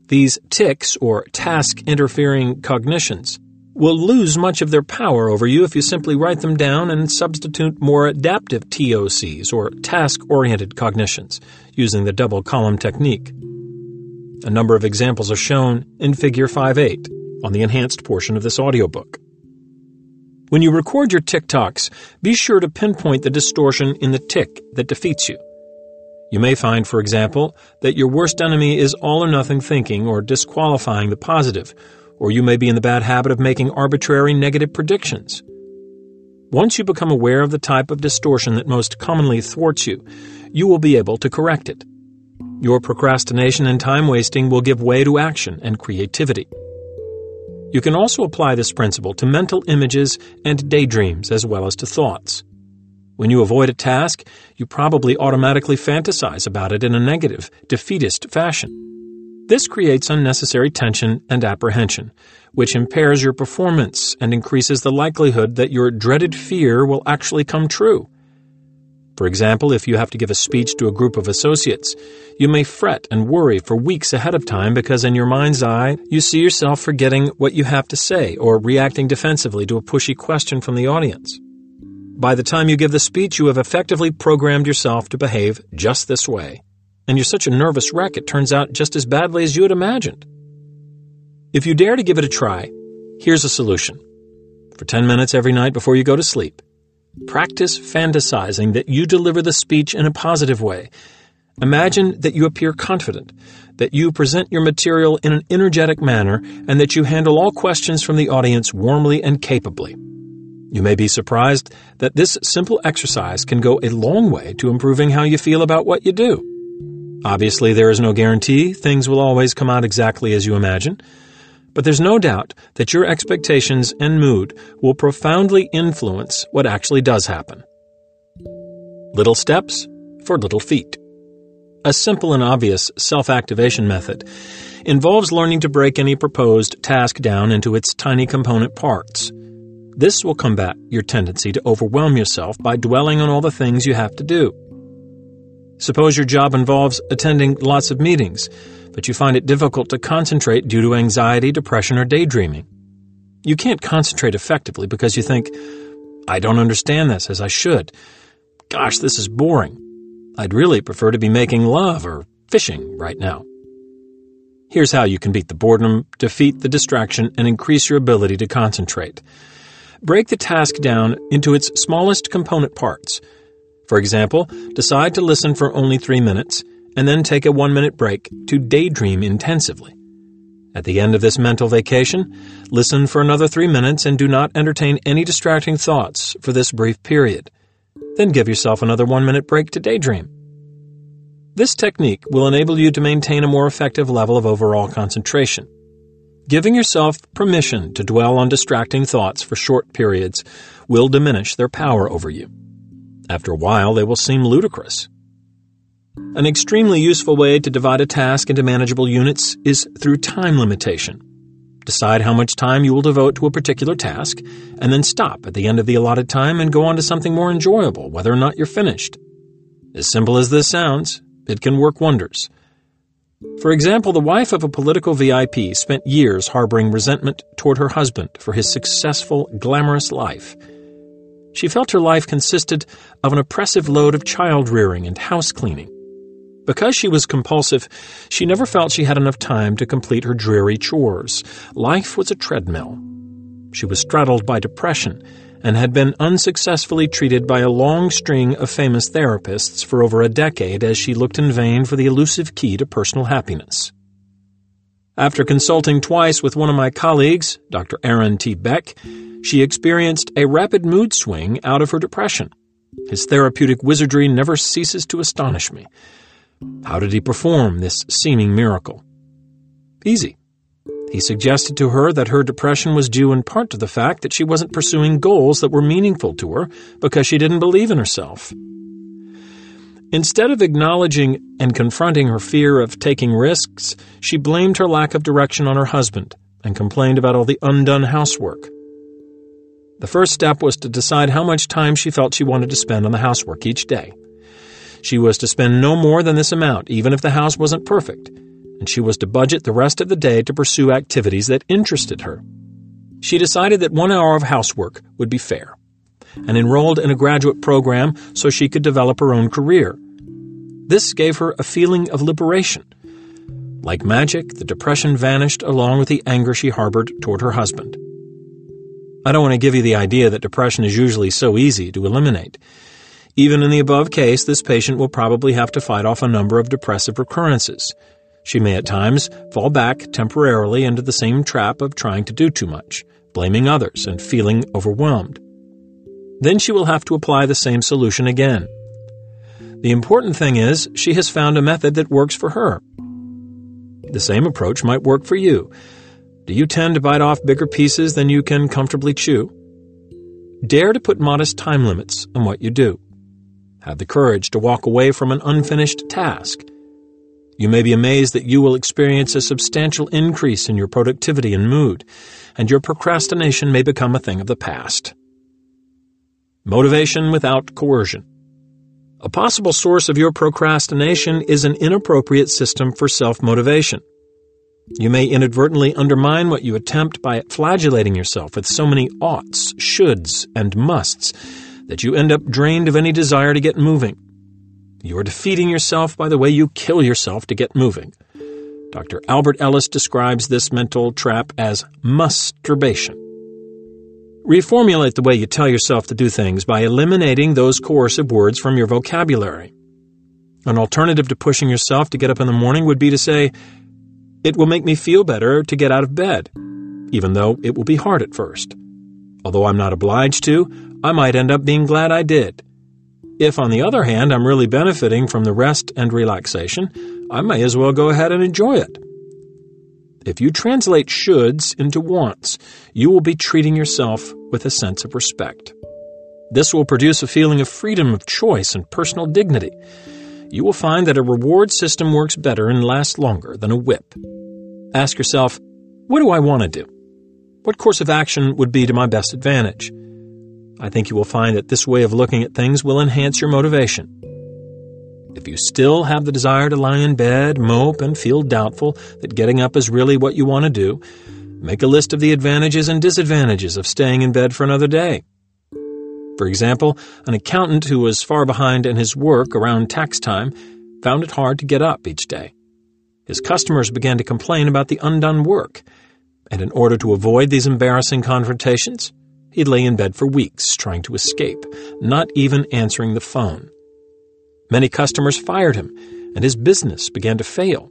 These ticks, or task interfering cognitions, will lose much of their power over you if you simply write them down and substitute more adaptive TOCs or task oriented cognitions using the double column technique. A number of examples are shown in Figure 5 8 on the enhanced portion of this audiobook. When you record your tick-tocks, be sure to pinpoint the distortion in the tick that defeats you. You may find, for example, that your worst enemy is all or nothing thinking or disqualifying the positive, or you may be in the bad habit of making arbitrary negative predictions. Once you become aware of the type of distortion that most commonly thwarts you, you will be able to correct it. Your procrastination and time wasting will give way to action and creativity. You can also apply this principle to mental images and daydreams as well as to thoughts. When you avoid a task, you probably automatically fantasize about it in a negative, defeatist fashion. This creates unnecessary tension and apprehension, which impairs your performance and increases the likelihood that your dreaded fear will actually come true. For example, if you have to give a speech to a group of associates, you may fret and worry for weeks ahead of time because in your mind's eye, you see yourself forgetting what you have to say or reacting defensively to a pushy question from the audience. By the time you give the speech, you have effectively programmed yourself to behave just this way and you're such a nervous wreck it turns out just as badly as you had imagined. If you dare to give it a try, here's a solution. For 10 minutes every night before you go to sleep, practice fantasizing that you deliver the speech in a positive way. Imagine that you appear confident, that you present your material in an energetic manner, and that you handle all questions from the audience warmly and capably. You may be surprised that this simple exercise can go a long way to improving how you feel about what you do. Obviously, there is no guarantee things will always come out exactly as you imagine, but there's no doubt that your expectations and mood will profoundly influence what actually does happen. Little steps for little feet. A simple and obvious self activation method involves learning to break any proposed task down into its tiny component parts. This will combat your tendency to overwhelm yourself by dwelling on all the things you have to do. Suppose your job involves attending lots of meetings, but you find it difficult to concentrate due to anxiety, depression, or daydreaming. You can't concentrate effectively because you think, I don't understand this as I should. Gosh, this is boring. I'd really prefer to be making love or fishing right now. Here's how you can beat the boredom, defeat the distraction, and increase your ability to concentrate. Break the task down into its smallest component parts for example, decide to listen for only three minutes and then take a one minute break to daydream intensively. At the end of this mental vacation, listen for another three minutes and do not entertain any distracting thoughts for this brief period. Then give yourself another one minute break to daydream. This technique will enable you to maintain a more effective level of overall concentration. Giving yourself permission to dwell on distracting thoughts for short periods will diminish their power over you. After a while, they will seem ludicrous. An extremely useful way to divide a task into manageable units is through time limitation. Decide how much time you will devote to a particular task, and then stop at the end of the allotted time and go on to something more enjoyable, whether or not you're finished. As simple as this sounds, it can work wonders. For example, the wife of a political VIP spent years harboring resentment toward her husband for his successful, glamorous life she felt her life consisted of an oppressive load of child rearing and house cleaning. Because she was compulsive, she never felt she had enough time to complete her dreary chores. Life was a treadmill. She was straddled by depression and had been unsuccessfully treated by a long string of famous therapists for over a decade as she looked in vain for the elusive key to personal happiness. After consulting twice with one of my colleagues, Dr. Aaron T. Beck, she experienced a rapid mood swing out of her depression. His therapeutic wizardry never ceases to astonish me. How did he perform this seeming miracle? Easy. He suggested to her that her depression was due in part to the fact that she wasn't pursuing goals that were meaningful to her because she didn't believe in herself. Instead of acknowledging and confronting her fear of taking risks, she blamed her lack of direction on her husband and complained about all the undone housework. The first step was to decide how much time she felt she wanted to spend on the housework each day. She was to spend no more than this amount, even if the house wasn't perfect, and she was to budget the rest of the day to pursue activities that interested her. She decided that one hour of housework would be fair, and enrolled in a graduate program so she could develop her own career. This gave her a feeling of liberation. Like magic, the depression vanished along with the anger she harbored toward her husband. I don't want to give you the idea that depression is usually so easy to eliminate. Even in the above case, this patient will probably have to fight off a number of depressive recurrences. She may at times fall back temporarily into the same trap of trying to do too much, blaming others, and feeling overwhelmed. Then she will have to apply the same solution again. The important thing is she has found a method that works for her. The same approach might work for you. Do you tend to bite off bigger pieces than you can comfortably chew? Dare to put modest time limits on what you do. Have the courage to walk away from an unfinished task. You may be amazed that you will experience a substantial increase in your productivity and mood, and your procrastination may become a thing of the past. Motivation without coercion. A possible source of your procrastination is an inappropriate system for self-motivation. You may inadvertently undermine what you attempt by flagellating yourself with so many oughts, shoulds, and musts that you end up drained of any desire to get moving. You are defeating yourself by the way you kill yourself to get moving. Dr. Albert Ellis describes this mental trap as musturbation. Reformulate the way you tell yourself to do things by eliminating those coercive words from your vocabulary. An alternative to pushing yourself to get up in the morning would be to say, It will make me feel better to get out of bed, even though it will be hard at first. Although I'm not obliged to, I might end up being glad I did. If, on the other hand, I'm really benefiting from the rest and relaxation, I may as well go ahead and enjoy it. If you translate shoulds into wants, you will be treating yourself with a sense of respect. This will produce a feeling of freedom of choice and personal dignity. You will find that a reward system works better and lasts longer than a whip. Ask yourself, what do I want to do? What course of action would be to my best advantage? I think you will find that this way of looking at things will enhance your motivation. If you still have the desire to lie in bed, mope, and feel doubtful that getting up is really what you want to do, make a list of the advantages and disadvantages of staying in bed for another day. For example, an accountant who was far behind in his work around tax time found it hard to get up each day. His customers began to complain about the undone work, and in order to avoid these embarrassing confrontations, he'd lay in bed for weeks trying to escape, not even answering the phone. Many customers fired him, and his business began to fail.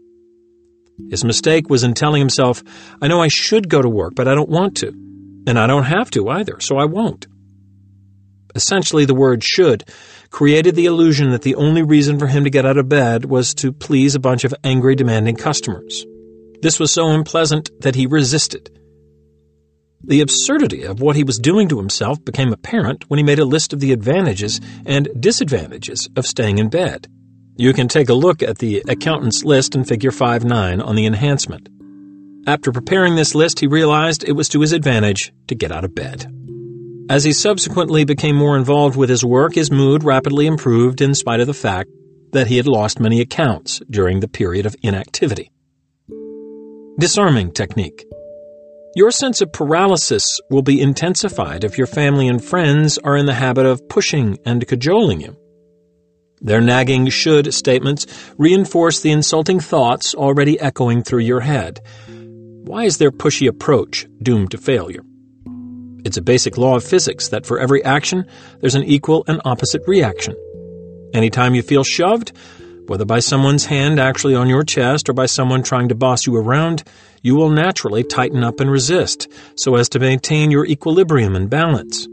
His mistake was in telling himself, I know I should go to work, but I don't want to. And I don't have to either, so I won't. Essentially, the word should created the illusion that the only reason for him to get out of bed was to please a bunch of angry, demanding customers. This was so unpleasant that he resisted. The absurdity of what he was doing to himself became apparent when he made a list of the advantages and disadvantages of staying in bed. You can take a look at the accountant's list in Figure 5 9 on the enhancement. After preparing this list, he realized it was to his advantage to get out of bed. As he subsequently became more involved with his work, his mood rapidly improved in spite of the fact that he had lost many accounts during the period of inactivity. Disarming technique. Your sense of paralysis will be intensified if your family and friends are in the habit of pushing and cajoling you. Their nagging should statements reinforce the insulting thoughts already echoing through your head. Why is their pushy approach doomed to failure? It's a basic law of physics that for every action, there's an equal and opposite reaction. Anytime you feel shoved, whether by someone's hand actually on your chest or by someone trying to boss you around, you will naturally tighten up and resist so as to maintain your equilibrium and balance.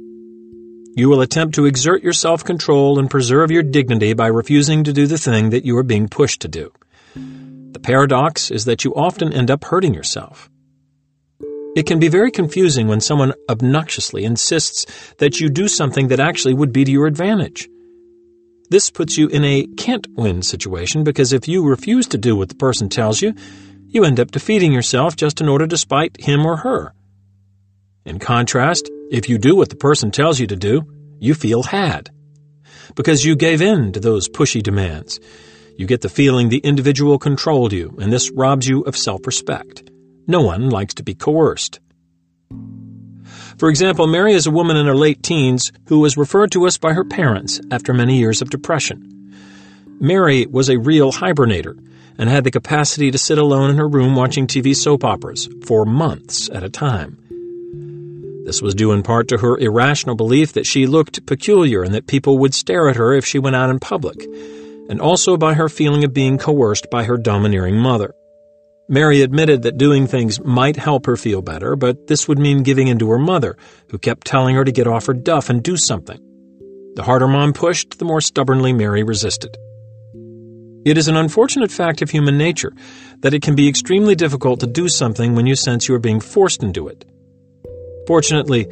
You will attempt to exert your self control and preserve your dignity by refusing to do the thing that you are being pushed to do. The paradox is that you often end up hurting yourself. It can be very confusing when someone obnoxiously insists that you do something that actually would be to your advantage. This puts you in a can't win situation because if you refuse to do what the person tells you, you end up defeating yourself just in order to spite him or her. In contrast, if you do what the person tells you to do, you feel had. Because you gave in to those pushy demands. You get the feeling the individual controlled you, and this robs you of self respect. No one likes to be coerced. For example, Mary is a woman in her late teens who was referred to us by her parents after many years of depression. Mary was a real hibernator and had the capacity to sit alone in her room watching TV soap operas for months at a time. This was due in part to her irrational belief that she looked peculiar and that people would stare at her if she went out in public, and also by her feeling of being coerced by her domineering mother. Mary admitted that doing things might help her feel better, but this would mean giving in to her mother, who kept telling her to get off her duff and do something. The harder mom pushed, the more stubbornly Mary resisted. It is an unfortunate fact of human nature that it can be extremely difficult to do something when you sense you are being forced into it. Fortunately,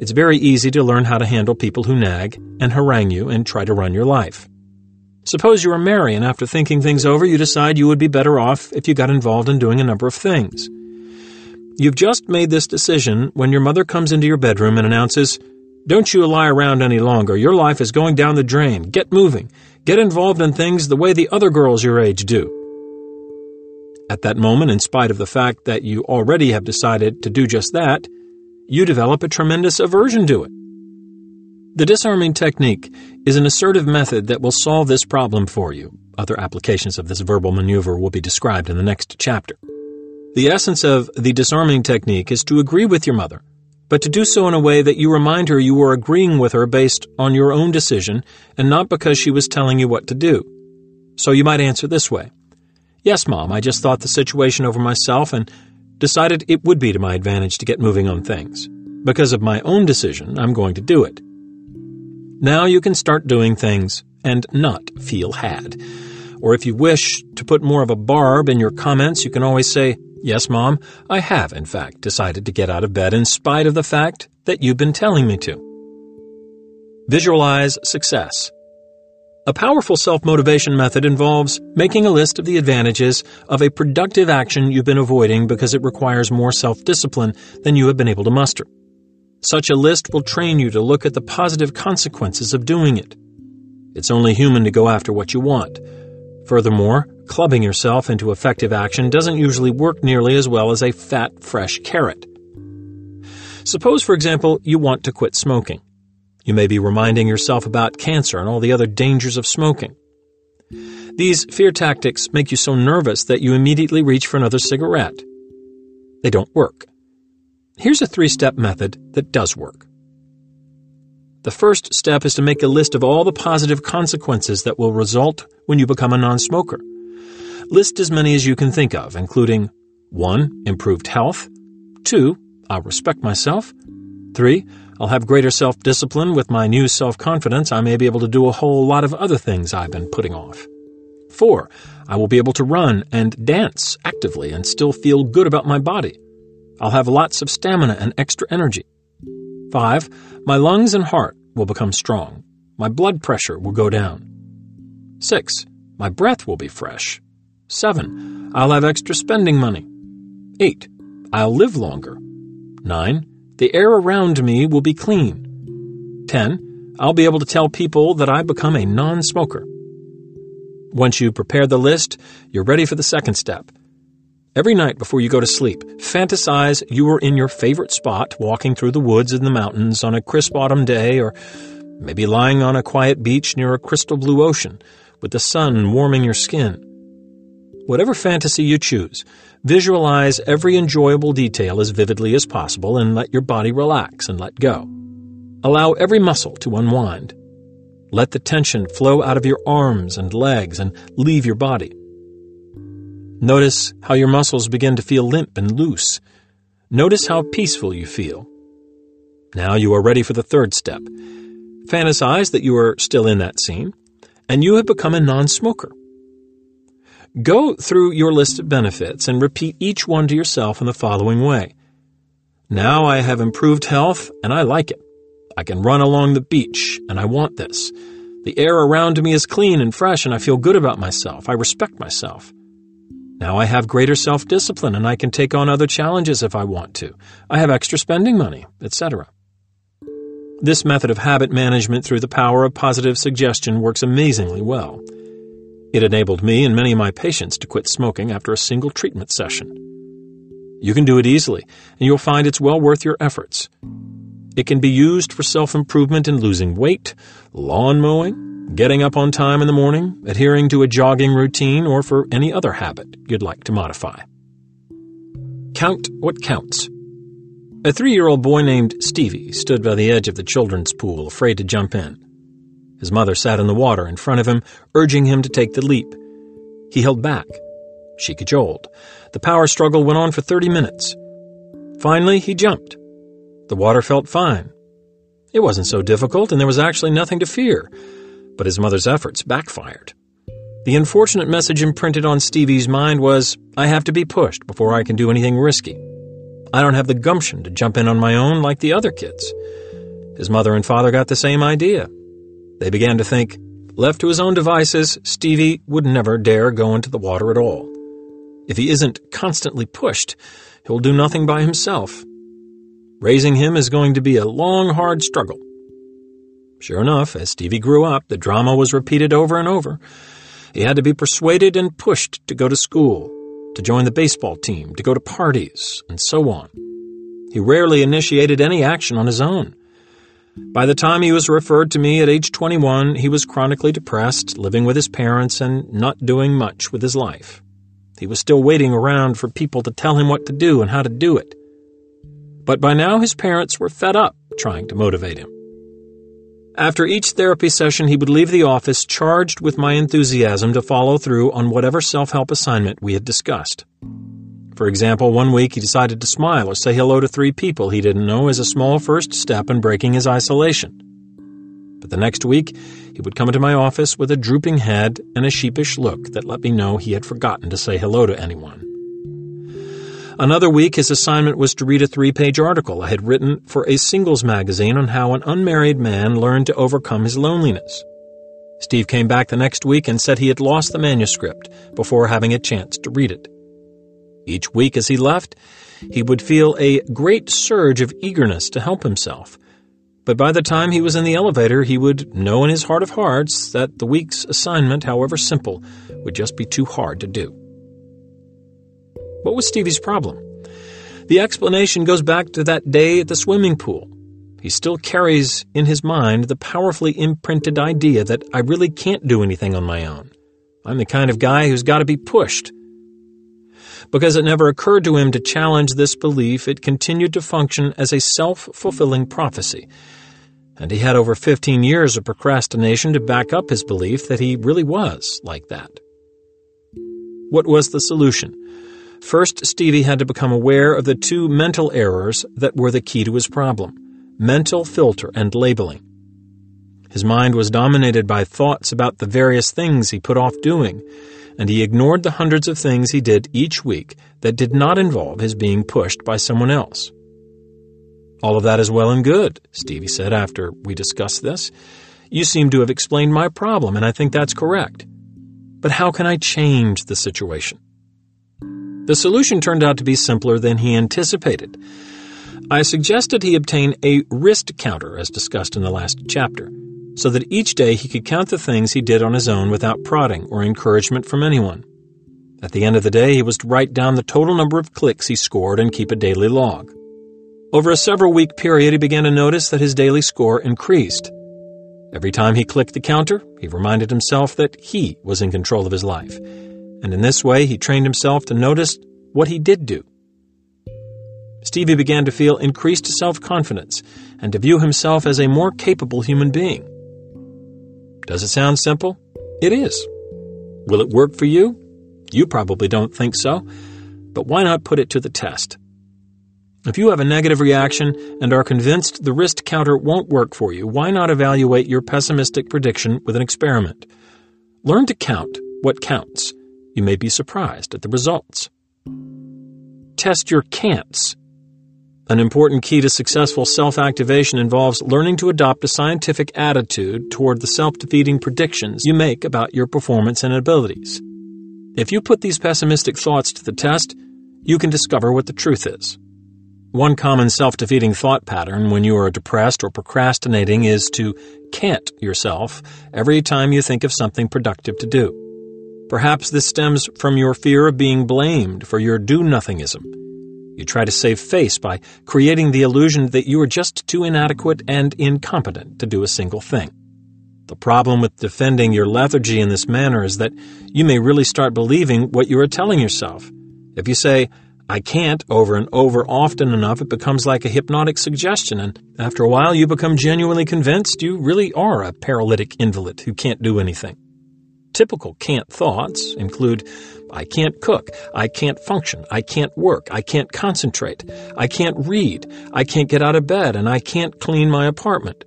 it's very easy to learn how to handle people who nag and harangue you and try to run your life. Suppose you are Mary and after thinking things over, you decide you would be better off if you got involved in doing a number of things. You've just made this decision when your mother comes into your bedroom and announces, Don't you lie around any longer. Your life is going down the drain. Get moving. Get involved in things the way the other girls your age do. At that moment, in spite of the fact that you already have decided to do just that, you develop a tremendous aversion to it. The disarming technique is an assertive method that will solve this problem for you. Other applications of this verbal maneuver will be described in the next chapter. The essence of the disarming technique is to agree with your mother but to do so in a way that you remind her you were agreeing with her based on your own decision and not because she was telling you what to do. So you might answer this way Yes, Mom, I just thought the situation over myself and decided it would be to my advantage to get moving on things. Because of my own decision, I'm going to do it. Now you can start doing things and not feel had. Or if you wish to put more of a barb in your comments, you can always say, Yes, Mom, I have, in fact, decided to get out of bed in spite of the fact that you've been telling me to. Visualize success. A powerful self motivation method involves making a list of the advantages of a productive action you've been avoiding because it requires more self discipline than you have been able to muster. Such a list will train you to look at the positive consequences of doing it. It's only human to go after what you want. Furthermore, clubbing yourself into effective action doesn't usually work nearly as well as a fat, fresh carrot. Suppose, for example, you want to quit smoking. You may be reminding yourself about cancer and all the other dangers of smoking. These fear tactics make you so nervous that you immediately reach for another cigarette. They don't work. Here's a three step method that does work. The first step is to make a list of all the positive consequences that will result when you become a non smoker. List as many as you can think of, including 1. Improved health. 2. I'll respect myself. 3. I'll have greater self discipline with my new self confidence. I may be able to do a whole lot of other things I've been putting off. 4. I will be able to run and dance actively and still feel good about my body. I'll have lots of stamina and extra energy. 5. My lungs and heart will become strong. My blood pressure will go down. 6. My breath will be fresh. 7. I'll have extra spending money. 8. I'll live longer. 9. The air around me will be clean. 10. I'll be able to tell people that I've become a non smoker. Once you prepare the list, you're ready for the second step. Every night before you go to sleep, fantasize you are in your favorite spot, walking through the woods and the mountains on a crisp autumn day, or maybe lying on a quiet beach near a crystal blue ocean, with the sun warming your skin. Whatever fantasy you choose, visualize every enjoyable detail as vividly as possible and let your body relax and let go. Allow every muscle to unwind. Let the tension flow out of your arms and legs and leave your body. Notice how your muscles begin to feel limp and loose. Notice how peaceful you feel. Now you are ready for the third step. Fantasize that you are still in that scene, and you have become a non smoker. Go through your list of benefits and repeat each one to yourself in the following way. Now I have improved health, and I like it. I can run along the beach, and I want this. The air around me is clean and fresh, and I feel good about myself. I respect myself. Now I have greater self discipline and I can take on other challenges if I want to. I have extra spending money, etc. This method of habit management through the power of positive suggestion works amazingly well. It enabled me and many of my patients to quit smoking after a single treatment session. You can do it easily, and you'll find it's well worth your efforts. It can be used for self improvement in losing weight, lawn mowing, getting up on time in the morning, adhering to a jogging routine, or for any other habit you'd like to modify. Count what counts. A three year old boy named Stevie stood by the edge of the children's pool, afraid to jump in. His mother sat in the water in front of him, urging him to take the leap. He held back. She cajoled. The power struggle went on for 30 minutes. Finally, he jumped. The water felt fine. It wasn't so difficult, and there was actually nothing to fear but his mother's efforts backfired. The unfortunate message imprinted on Stevie's mind was, I have to be pushed before I can do anything risky. I don't have the gumption to jump in on my own like the other kids. His mother and father got the same idea. They began to think, left to his own devices, Stevie would never dare go into the water at all. If he isn't constantly pushed, he'll do nothing by himself. Raising him is going to be a long, hard struggle. Sure enough, as Stevie grew up, the drama was repeated over and over. He had to be persuaded and pushed to go to school, to join the baseball team, to go to parties, and so on. He rarely initiated any action on his own. By the time he was referred to me at age 21, he was chronically depressed, living with his parents, and not doing much with his life. He was still waiting around for people to tell him what to do and how to do it. But by now his parents were fed up trying to motivate him. After each therapy session, he would leave the office charged with my enthusiasm to follow through on whatever self help assignment we had discussed. For example, one week he decided to smile or say hello to three people he didn't know as a small first step in breaking his isolation. But the next week, he would come into my office with a drooping head and a sheepish look that let me know he had forgotten to say hello to anyone. Another week, his assignment was to read a three page article I had written for a singles magazine on how an unmarried man learned to overcome his loneliness. Steve came back the next week and said he had lost the manuscript before having a chance to read it. Each week as he left, he would feel a great surge of eagerness to help himself. But by the time he was in the elevator, he would know in his heart of hearts that the week's assignment, however simple, would just be too hard to do. What was Stevie's problem? The explanation goes back to that day at the swimming pool. He still carries in his mind the powerfully imprinted idea that I really can't do anything on my own. I'm the kind of guy who's got to be pushed because it never occurred to him to challenge this belief, it continued to function as a self fulfilling prophecy. And he had over 15 years of procrastination to back up his belief that he really was like that. What was the solution? First, Stevie had to become aware of the two mental errors that were the key to his problem mental filter and labeling. His mind was dominated by thoughts about the various things he put off doing and he ignored the hundreds of things he did each week that did not involve his being pushed by someone else. All of that is well and good, Stevie said after we discussed this. You seem to have explained my problem, and I think that's correct. But how can I change the situation? The solution turned out to be simpler than he anticipated. I suggested he obtain a wrist counter, as discussed in the last chapter so that each day he could count the things he did on his own without prodding or encouragement from anyone. At the end of the day, he was to write down the total number of clicks he scored and keep a daily log. Over a several week period, he began to notice that his daily score increased. Every time he clicked the counter, he reminded himself that he was in control of his life. And in this way, he trained himself to notice what he did do. Stevie began to feel increased self confidence and to view himself as a more capable human being. Does it sound simple? It is. Will it work for you? You probably don't think so, but why not put it to the test? If you have a negative reaction and are convinced the wrist counter won't work for you, why not evaluate your pessimistic prediction with an experiment? Learn to count what counts. You may be surprised at the results. Test your can'ts an important key to successful self activation involves learning to adopt a scientific attitude toward the self defeating predictions you make about your performance and abilities. If you put these pessimistic thoughts to the test, you can discover what the truth is. One common self defeating thought pattern when you are depressed or procrastinating is to can't yourself every time you think of something productive to do. Perhaps this stems from your fear of being blamed for your do nothingism you try to save face by creating the illusion that you are just too inadequate and incompetent to do a single thing. The problem with defending your lethargy in this manner is that you may really start believing what you are telling yourself. If you say, I can't over and over often enough, it becomes like a hypnotic suggestion, and after a while you become genuinely convinced you really are a paralytic invalid who can't do anything. Typical can't thoughts include I can't cook, I can't function, I can't work, I can't concentrate, I can't read, I can't get out of bed, and I can't clean my apartment.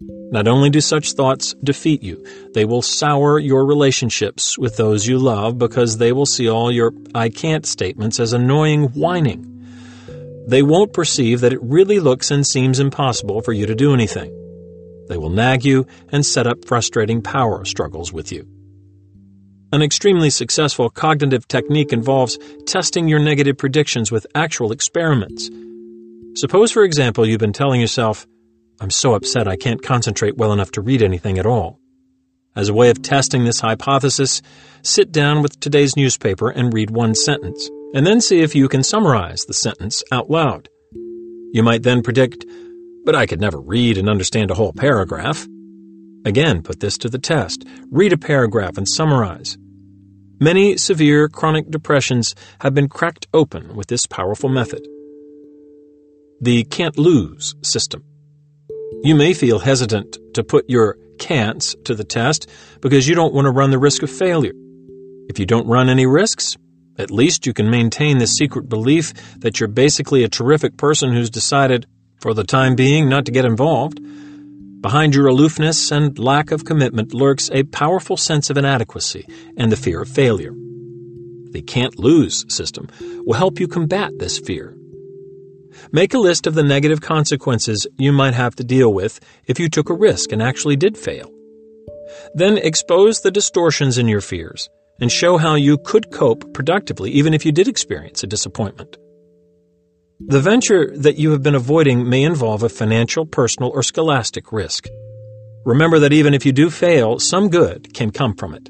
Not only do such thoughts defeat you, they will sour your relationships with those you love because they will see all your I can't statements as annoying whining. They won't perceive that it really looks and seems impossible for you to do anything. They will nag you and set up frustrating power struggles with you. An extremely successful cognitive technique involves testing your negative predictions with actual experiments. Suppose, for example, you've been telling yourself, I'm so upset I can't concentrate well enough to read anything at all. As a way of testing this hypothesis, sit down with today's newspaper and read one sentence, and then see if you can summarize the sentence out loud. You might then predict, but I could never read and understand a whole paragraph. Again, put this to the test. Read a paragraph and summarize. Many severe chronic depressions have been cracked open with this powerful method. The can't lose system. You may feel hesitant to put your can'ts to the test because you don't want to run the risk of failure. If you don't run any risks, at least you can maintain the secret belief that you're basically a terrific person who's decided, for the time being, not to get involved. Behind your aloofness and lack of commitment lurks a powerful sense of inadequacy and the fear of failure. The can't lose system will help you combat this fear Make a list of the negative consequences you might have to deal with if you took a risk and actually did fail. Then expose the distortions in your fears and show how you could cope productively even if you did experience a disappointment. The venture that you have been avoiding may involve a financial, personal, or scholastic risk. Remember that even if you do fail, some good can come from it.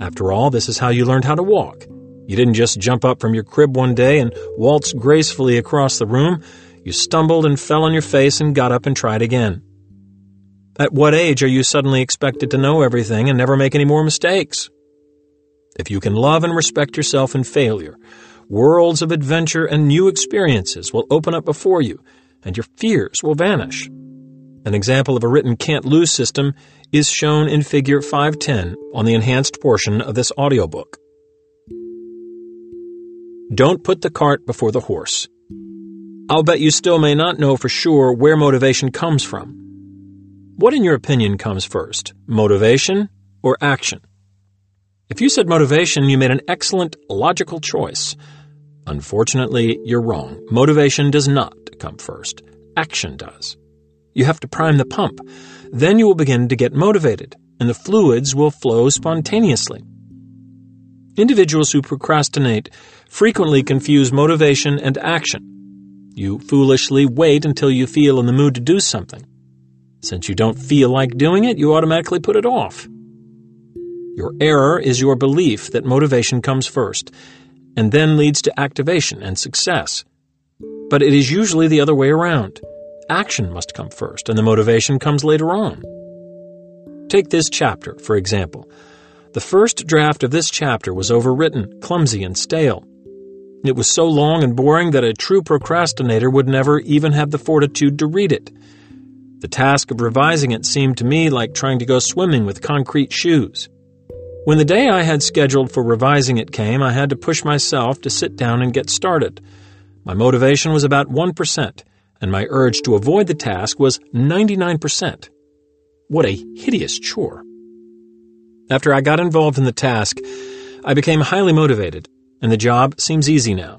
After all, this is how you learned how to walk. You didn't just jump up from your crib one day and waltz gracefully across the room. You stumbled and fell on your face and got up and tried again. At what age are you suddenly expected to know everything and never make any more mistakes? If you can love and respect yourself in failure, worlds of adventure and new experiences will open up before you, and your fears will vanish. An example of a written can't lose system is shown in Figure 510 on the enhanced portion of this audiobook. Don't put the cart before the horse. I'll bet you still may not know for sure where motivation comes from. What, in your opinion, comes first, motivation or action? If you said motivation, you made an excellent logical choice. Unfortunately, you're wrong. Motivation does not come first. Action does. You have to prime the pump. Then you will begin to get motivated, and the fluids will flow spontaneously. Individuals who procrastinate frequently confuse motivation and action. You foolishly wait until you feel in the mood to do something. Since you don't feel like doing it, you automatically put it off. Your error is your belief that motivation comes first, and then leads to activation and success. But it is usually the other way around. Action must come first, and the motivation comes later on. Take this chapter, for example. The first draft of this chapter was overwritten, clumsy, and stale. It was so long and boring that a true procrastinator would never even have the fortitude to read it. The task of revising it seemed to me like trying to go swimming with concrete shoes. When the day I had scheduled for revising it came, I had to push myself to sit down and get started. My motivation was about 1%, and my urge to avoid the task was 99%. What a hideous chore. After I got involved in the task, I became highly motivated, and the job seems easy now.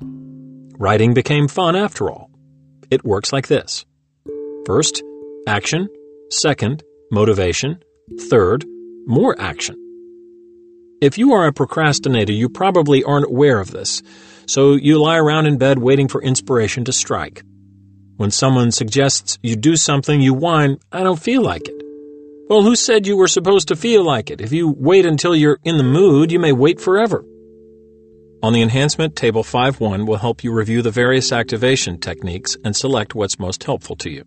Writing became fun after all. It works like this First, action. Second, motivation. Third, more action. If you are a procrastinator, you probably aren't aware of this, so you lie around in bed waiting for inspiration to strike. When someone suggests you do something, you whine, I don't feel like it. Well, who said you were supposed to feel like it? If you wait until you're in the mood, you may wait forever. On the enhancement, Table 5.1 will help you review the various activation techniques and select what's most helpful to you.